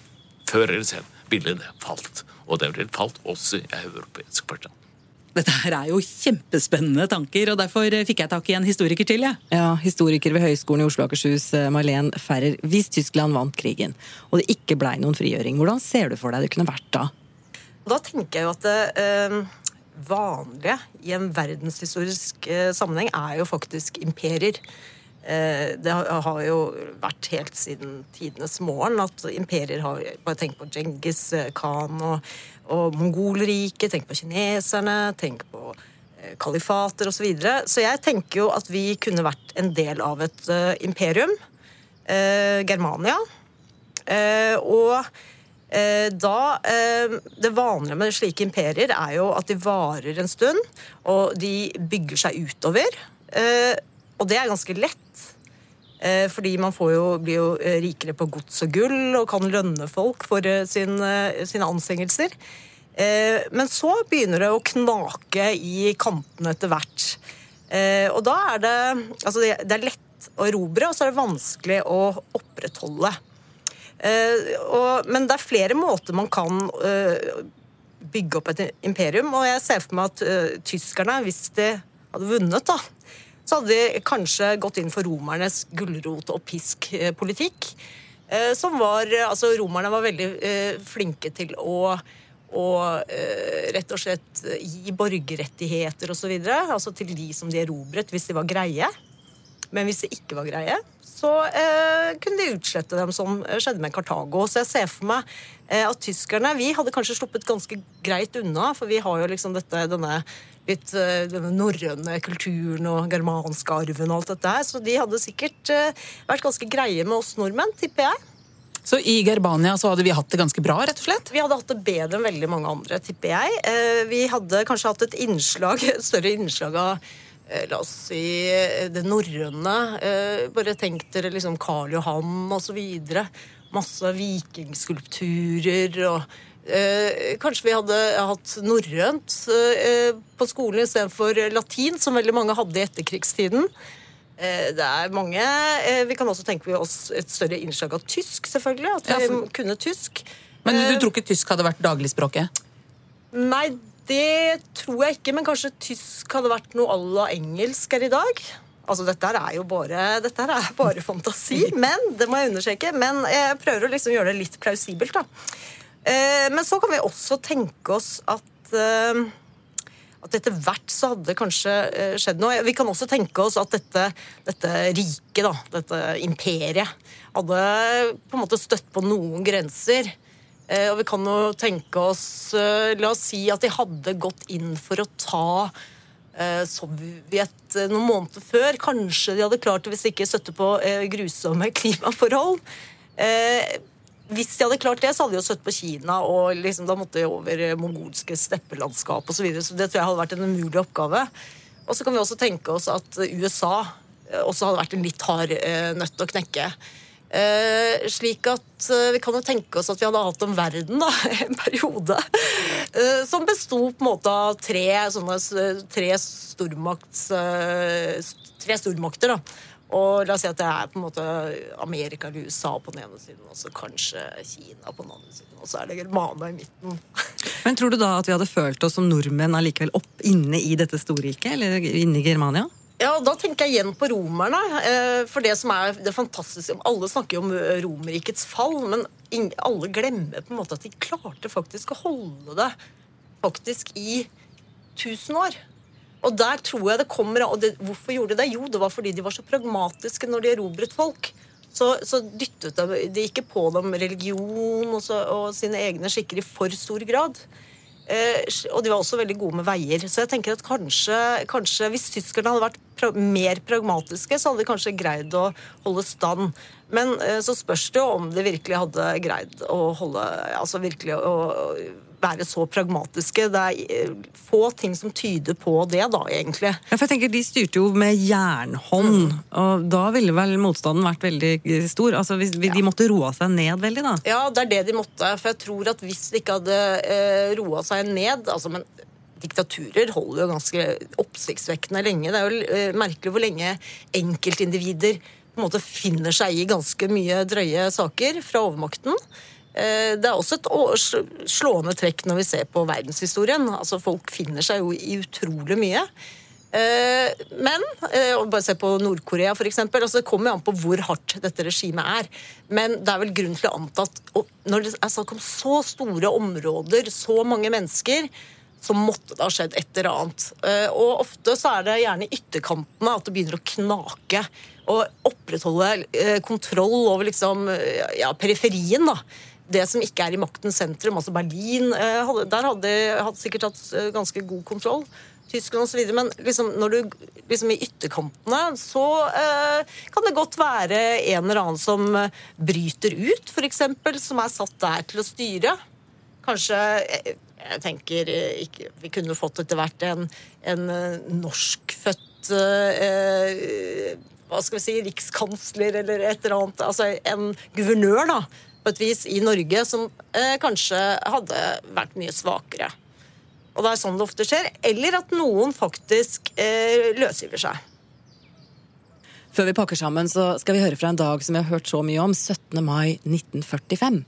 før eller senere ville det falt. Og det ville falt også i europeisk forstand.
Dette her er jo kjempespennende tanker, og derfor fikk jeg tak i en historiker til. Ja,
Ja, Historiker ved Høgskolen i Oslo og Akershus, eh, Marlen Ferrer. Hvis Tyskland vant krigen, og det ikke blei noen frigjøring, hvordan ser du for deg det kunne vært da?
Da tenker jeg jo at det eh, vanlige i en verdenshistorisk eh, sammenheng er jo faktisk imperier. Eh, det har, jo vært helt siden tidenes morgen at imperier har Bare tenk på Djengis eh, Khan og, og Mongolriket, tenk på kineserne, tenk på eh, kalifater osv. Så, videre. så jeg tenker jo at vi kunne vært en del av et uh, imperium. Uh, Germania. Uh, og da Det vanlige med slike imperier er jo at de varer en stund, og de bygger seg utover. Og det er ganske lett. Eh, fordi man jo, blir jo eh, rikere på gods og gull og kan lønne folk for eh, sin, eh, sine anstrengelser. Men så begynner det å knake i kantene etter hvert. Og da er det Altså, det, er lett å erobre, og så er det vanskelig å opprettholde. Men det er flere måter man kan bygge opp et imperium, og jeg ser for meg at tyskerne, hvis de hadde vunnet, da, så hadde de kanskje gått inn for romernes gulrot- og pisk-politikk. Eh, som var Altså, romerne var veldig eh, flinke til å og eh, rett og slett gi borgerrettigheter osv. Altså til de som de erobret, hvis de var greie. Men hvis de ikke var greie, så eh, kunne de utslette dem, som eh, skjedde med Kartago. Så jeg ser for meg eh, at tyskerne Vi hadde kanskje sluppet ganske greit unna, for vi har jo liksom dette, denne litt den denne norrøne kulturen og germanske arven og alt dette her. Så de hadde sikkert eh, vært ganske greie med oss nordmenn, tipper jeg.
Så i Gerbania så hadde vi hatt det ganske bra, rett og slett?
Vi hadde hatt det bedre enn veldig mange andre, tipper jeg. Eh, Vi hadde kanskje hatt et innslag, et større innslag av eh, La oss si eh, det norrøne. Eh, Bare tenk dere liksom Karl Johan videre. Masse vikingskulpturer og eh, Kanskje vi hadde hatt norrønt eh, på skolen istedenfor latin, som veldig mange hadde i etterkrigstiden. Eh, Det er mange eh, Vi kan også tenke oss et større innslag av tysk, selvfølgelig. At vi kunne tysk.
Men
Eh,
du tror ikke tysk hadde vært dagligspråket?
Nei, det tror jeg ikke, men kanskje tysk hadde vært noe à la engelsk her i dag. Altså, dette her er jo bare, dette her er bare fantasi, men det må jeg understreke. Men jeg prøver å liksom gjøre det litt plausibelt, da. Eh, men så kan vi også tenke oss at eh, at etter hvert så hadde det kanskje eh, skjedd noe. Vi kan også tenke oss at dette, dette riket, dette imperiet, hadde på en måte støtt på noen grenser. Og vi kan jo tenke oss La oss si at de hadde gått inn for å ta Sovjet noen måneder før. Kanskje de hadde klart det hvis de ikke støtte på grusomme klimaforhold. Hvis de hadde klart det, så hadde de jo støtt på Kina, og liksom, da måtte de over eh, mongolske steppelandskap osv. Så, videre, så det tror jeg hadde vært en umulig oppgave. Og så kan vi også tenke oss at USA eh, også hadde vært en litt hard eh, nøtt å knekke. Eh, slik at eh, vi kan jo tenke oss at vi hadde hatt en verden da, en periode eh, som besto på en måte av tre sånne tre stormakts tre stormakter. da. Og la oss si at det er på en måte Amerika eller USA på den ene siden, og så kanskje Kina på den andre siden. Og så er det Germania i midten.
Men tror du da at vi hadde følt oss som nordmenn allikevel opp inne i dette storriket? Eller inne i Germania?
Ja, Da tenker jeg igjen på romerne. eh, For det som er det fantastiske Alle snakker jo om eh, Romerrikets fall, men alle glemmer på en måte at de klarte faktisk å holde det faktisk i 1000 år. Og der tror jeg det kommer Og det, hvorfor gjorde de det? Jo, det var fordi de var så pragmatiske når de erobret folk. Så, så dyttet de, de ikke på dem religion og, så, og sine egne skikker i for stor grad. Eh, og de var også veldig gode med veier. Så jeg tenker at kanskje, kanskje hvis tyskerne hadde vært pra mer pragmatiske, så hadde de kanskje greid å holde stand. Men eh, så spørs det jo om de virkelig hadde greid å holde Altså virkelig å, være så pragmatiske. Det er eh, få ting som tyder på det, da, egentlig.
Ja, for jeg tenker De styrte jo med jernhånd, og da ville vel motstanden vært veldig stor? Altså, hvis, De måtte roa seg ned veldig, da?
Ja, det er det de måtte. For jeg tror at hvis de ikke hadde eh, roa seg ned altså, men Diktaturer holder jo ganske oppsiktsvekkende lenge. Det er jo eh, merkelig hvor lenge enkeltindivider på en måte finner seg i ganske mye drøye saker fra overmakten. Eh, Det er også et slående trekk når vi ser på verdenshistorien. Altså Folk finner seg jo i utrolig mye. Eh, Men eh, bare se på Nord-Korea, eksempel. Altså, det kommer jo an på hvor hardt dette regimet er. Men det er vel grunn til å anta at når det er snakk om så store områder, så mange mennesker, så måtte det ha skjedd et eller annet. Og ofte så er det gjerne i ytterkantene at det begynner å knake. Og opprettholde kontroll over liksom, ja, periferien, da det som ikke er i maktens sentrum, altså Berlin, eh, der hadde de sikkert hatt eh, ganske god kontroll. Tyskland osv. Men liksom, når du liksom i ytterkantene, så eh, kan det godt være en eller annen som eh, bryter ut, f.eks., som er satt der til å styre. Kanskje jeg, Jeg tenker eh, ikke, Vi kunne fått etter hvert en, en eh, norskfødt eh, hva skal vi si, rikskansler eller et eller annet. Altså en guvernør, da, på et vis, i Norge som eh, kanskje hadde vært mye svakere. Og det er sånn det ofte skjer. Eller at noen faktisk eh, løsgiver seg.
Før vi pakker sammen, så skal vi høre fra en dag som vi har hørt så mye om, 17. mai 1945.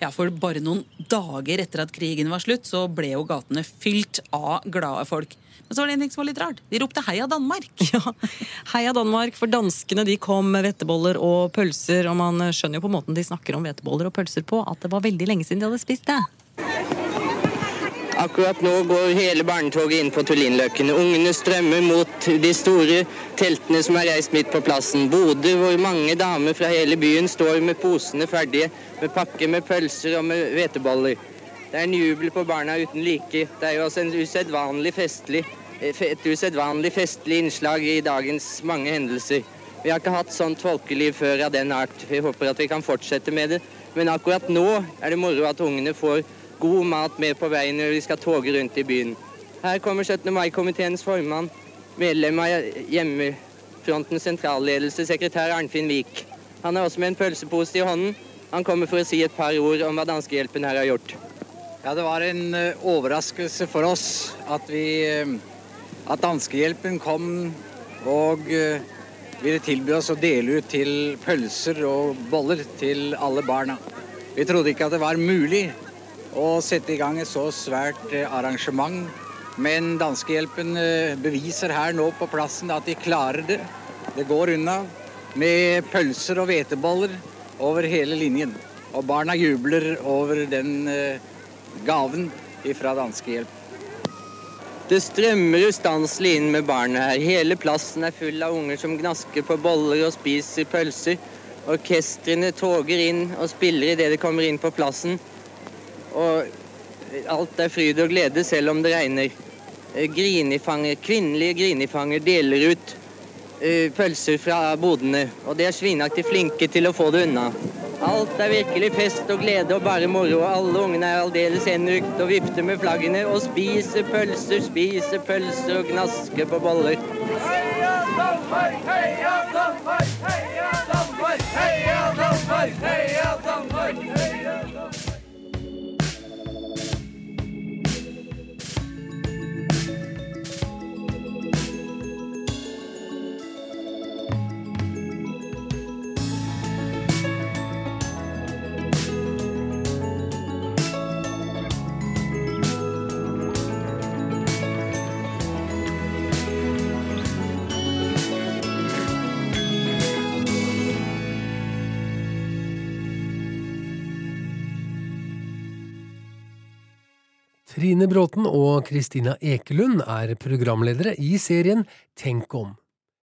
Ja, for bare noen dager etter at krigen var slutt, så ble jo gatene fylt av glade folk. Men så var det en ting som var litt rart. De ropte 'Heia Danmark'.
Ja, Heia Danmark, for danskene de kom med hveteboller og pølser, og man skjønner jo på måten de snakker om hveteboller og pølser på, at det var veldig lenge siden de hadde spist det.
Akkurat nå går hele barnetoget inn på Tullinløkken. Ungene strømmer mot de store teltene som er reist midt på plassen. Bodø, hvor mange damer fra hele byen står med posene ferdige, med pakke med pølser og med hveteboller. Det er en jubel på barna uten like. Det er jo også en usedvanlig festlig, et usedvanlig festlig innslag i dagens mange hendelser. Vi har ikke hatt sånt folkeliv før av den art. Vi håper at vi kan fortsette med det. Men akkurat nå er det moro at ungene får god mat med på veien når vi skal toge rundt i byen. Her kommer 17. mai-komiteens formann, medlem av Hjemmefrontens sentralledelse, sekretær Arnfinn Wiik. Han er også med en pølsepose i hånden. Han kommer for å si et par ord om hva Danskehjelpen her har gjort.
Ja, Det var en eh, overraskelse for oss at, vi, eh, at Danskehjelpen kom og eh, ville tilby oss å dele ut til pølser og boller til alle barna. Vi trodde ikke at det var mulig å sette i gang et så svært arrangement. Men Danskehjelpen beviser her nå på plassen at de klarer det. Det går unna med pølser og hveteboller over hele linjen. Og barna jubler over den gaven fra Danskehjelp.
Det strømmer ustanselig inn med barna her. Hele plassen er full av unger som gnasker på boller og spiser pølser. Orkestrene toger inn og spiller idet de kommer inn på plassen. Og alt er fryd og glede selv om det regner. Grinifanger, kvinnelige grinifanger deler ut uh, pølser fra bodene, og de er svinaktig flinke til å få det unna. Alt er virkelig fest og glede og bare moro. Alle ungene er aldeles henrykt og vifter med flaggene og spiser pølser, spiser pølser og gnasker på boller.
Heia Danmark, heia Danmark, heia Danmark, heia Danmark, heia Danmark, heia Danmark.
Trine Bråten og Kristina Ekelund er programledere i serien Tenk om.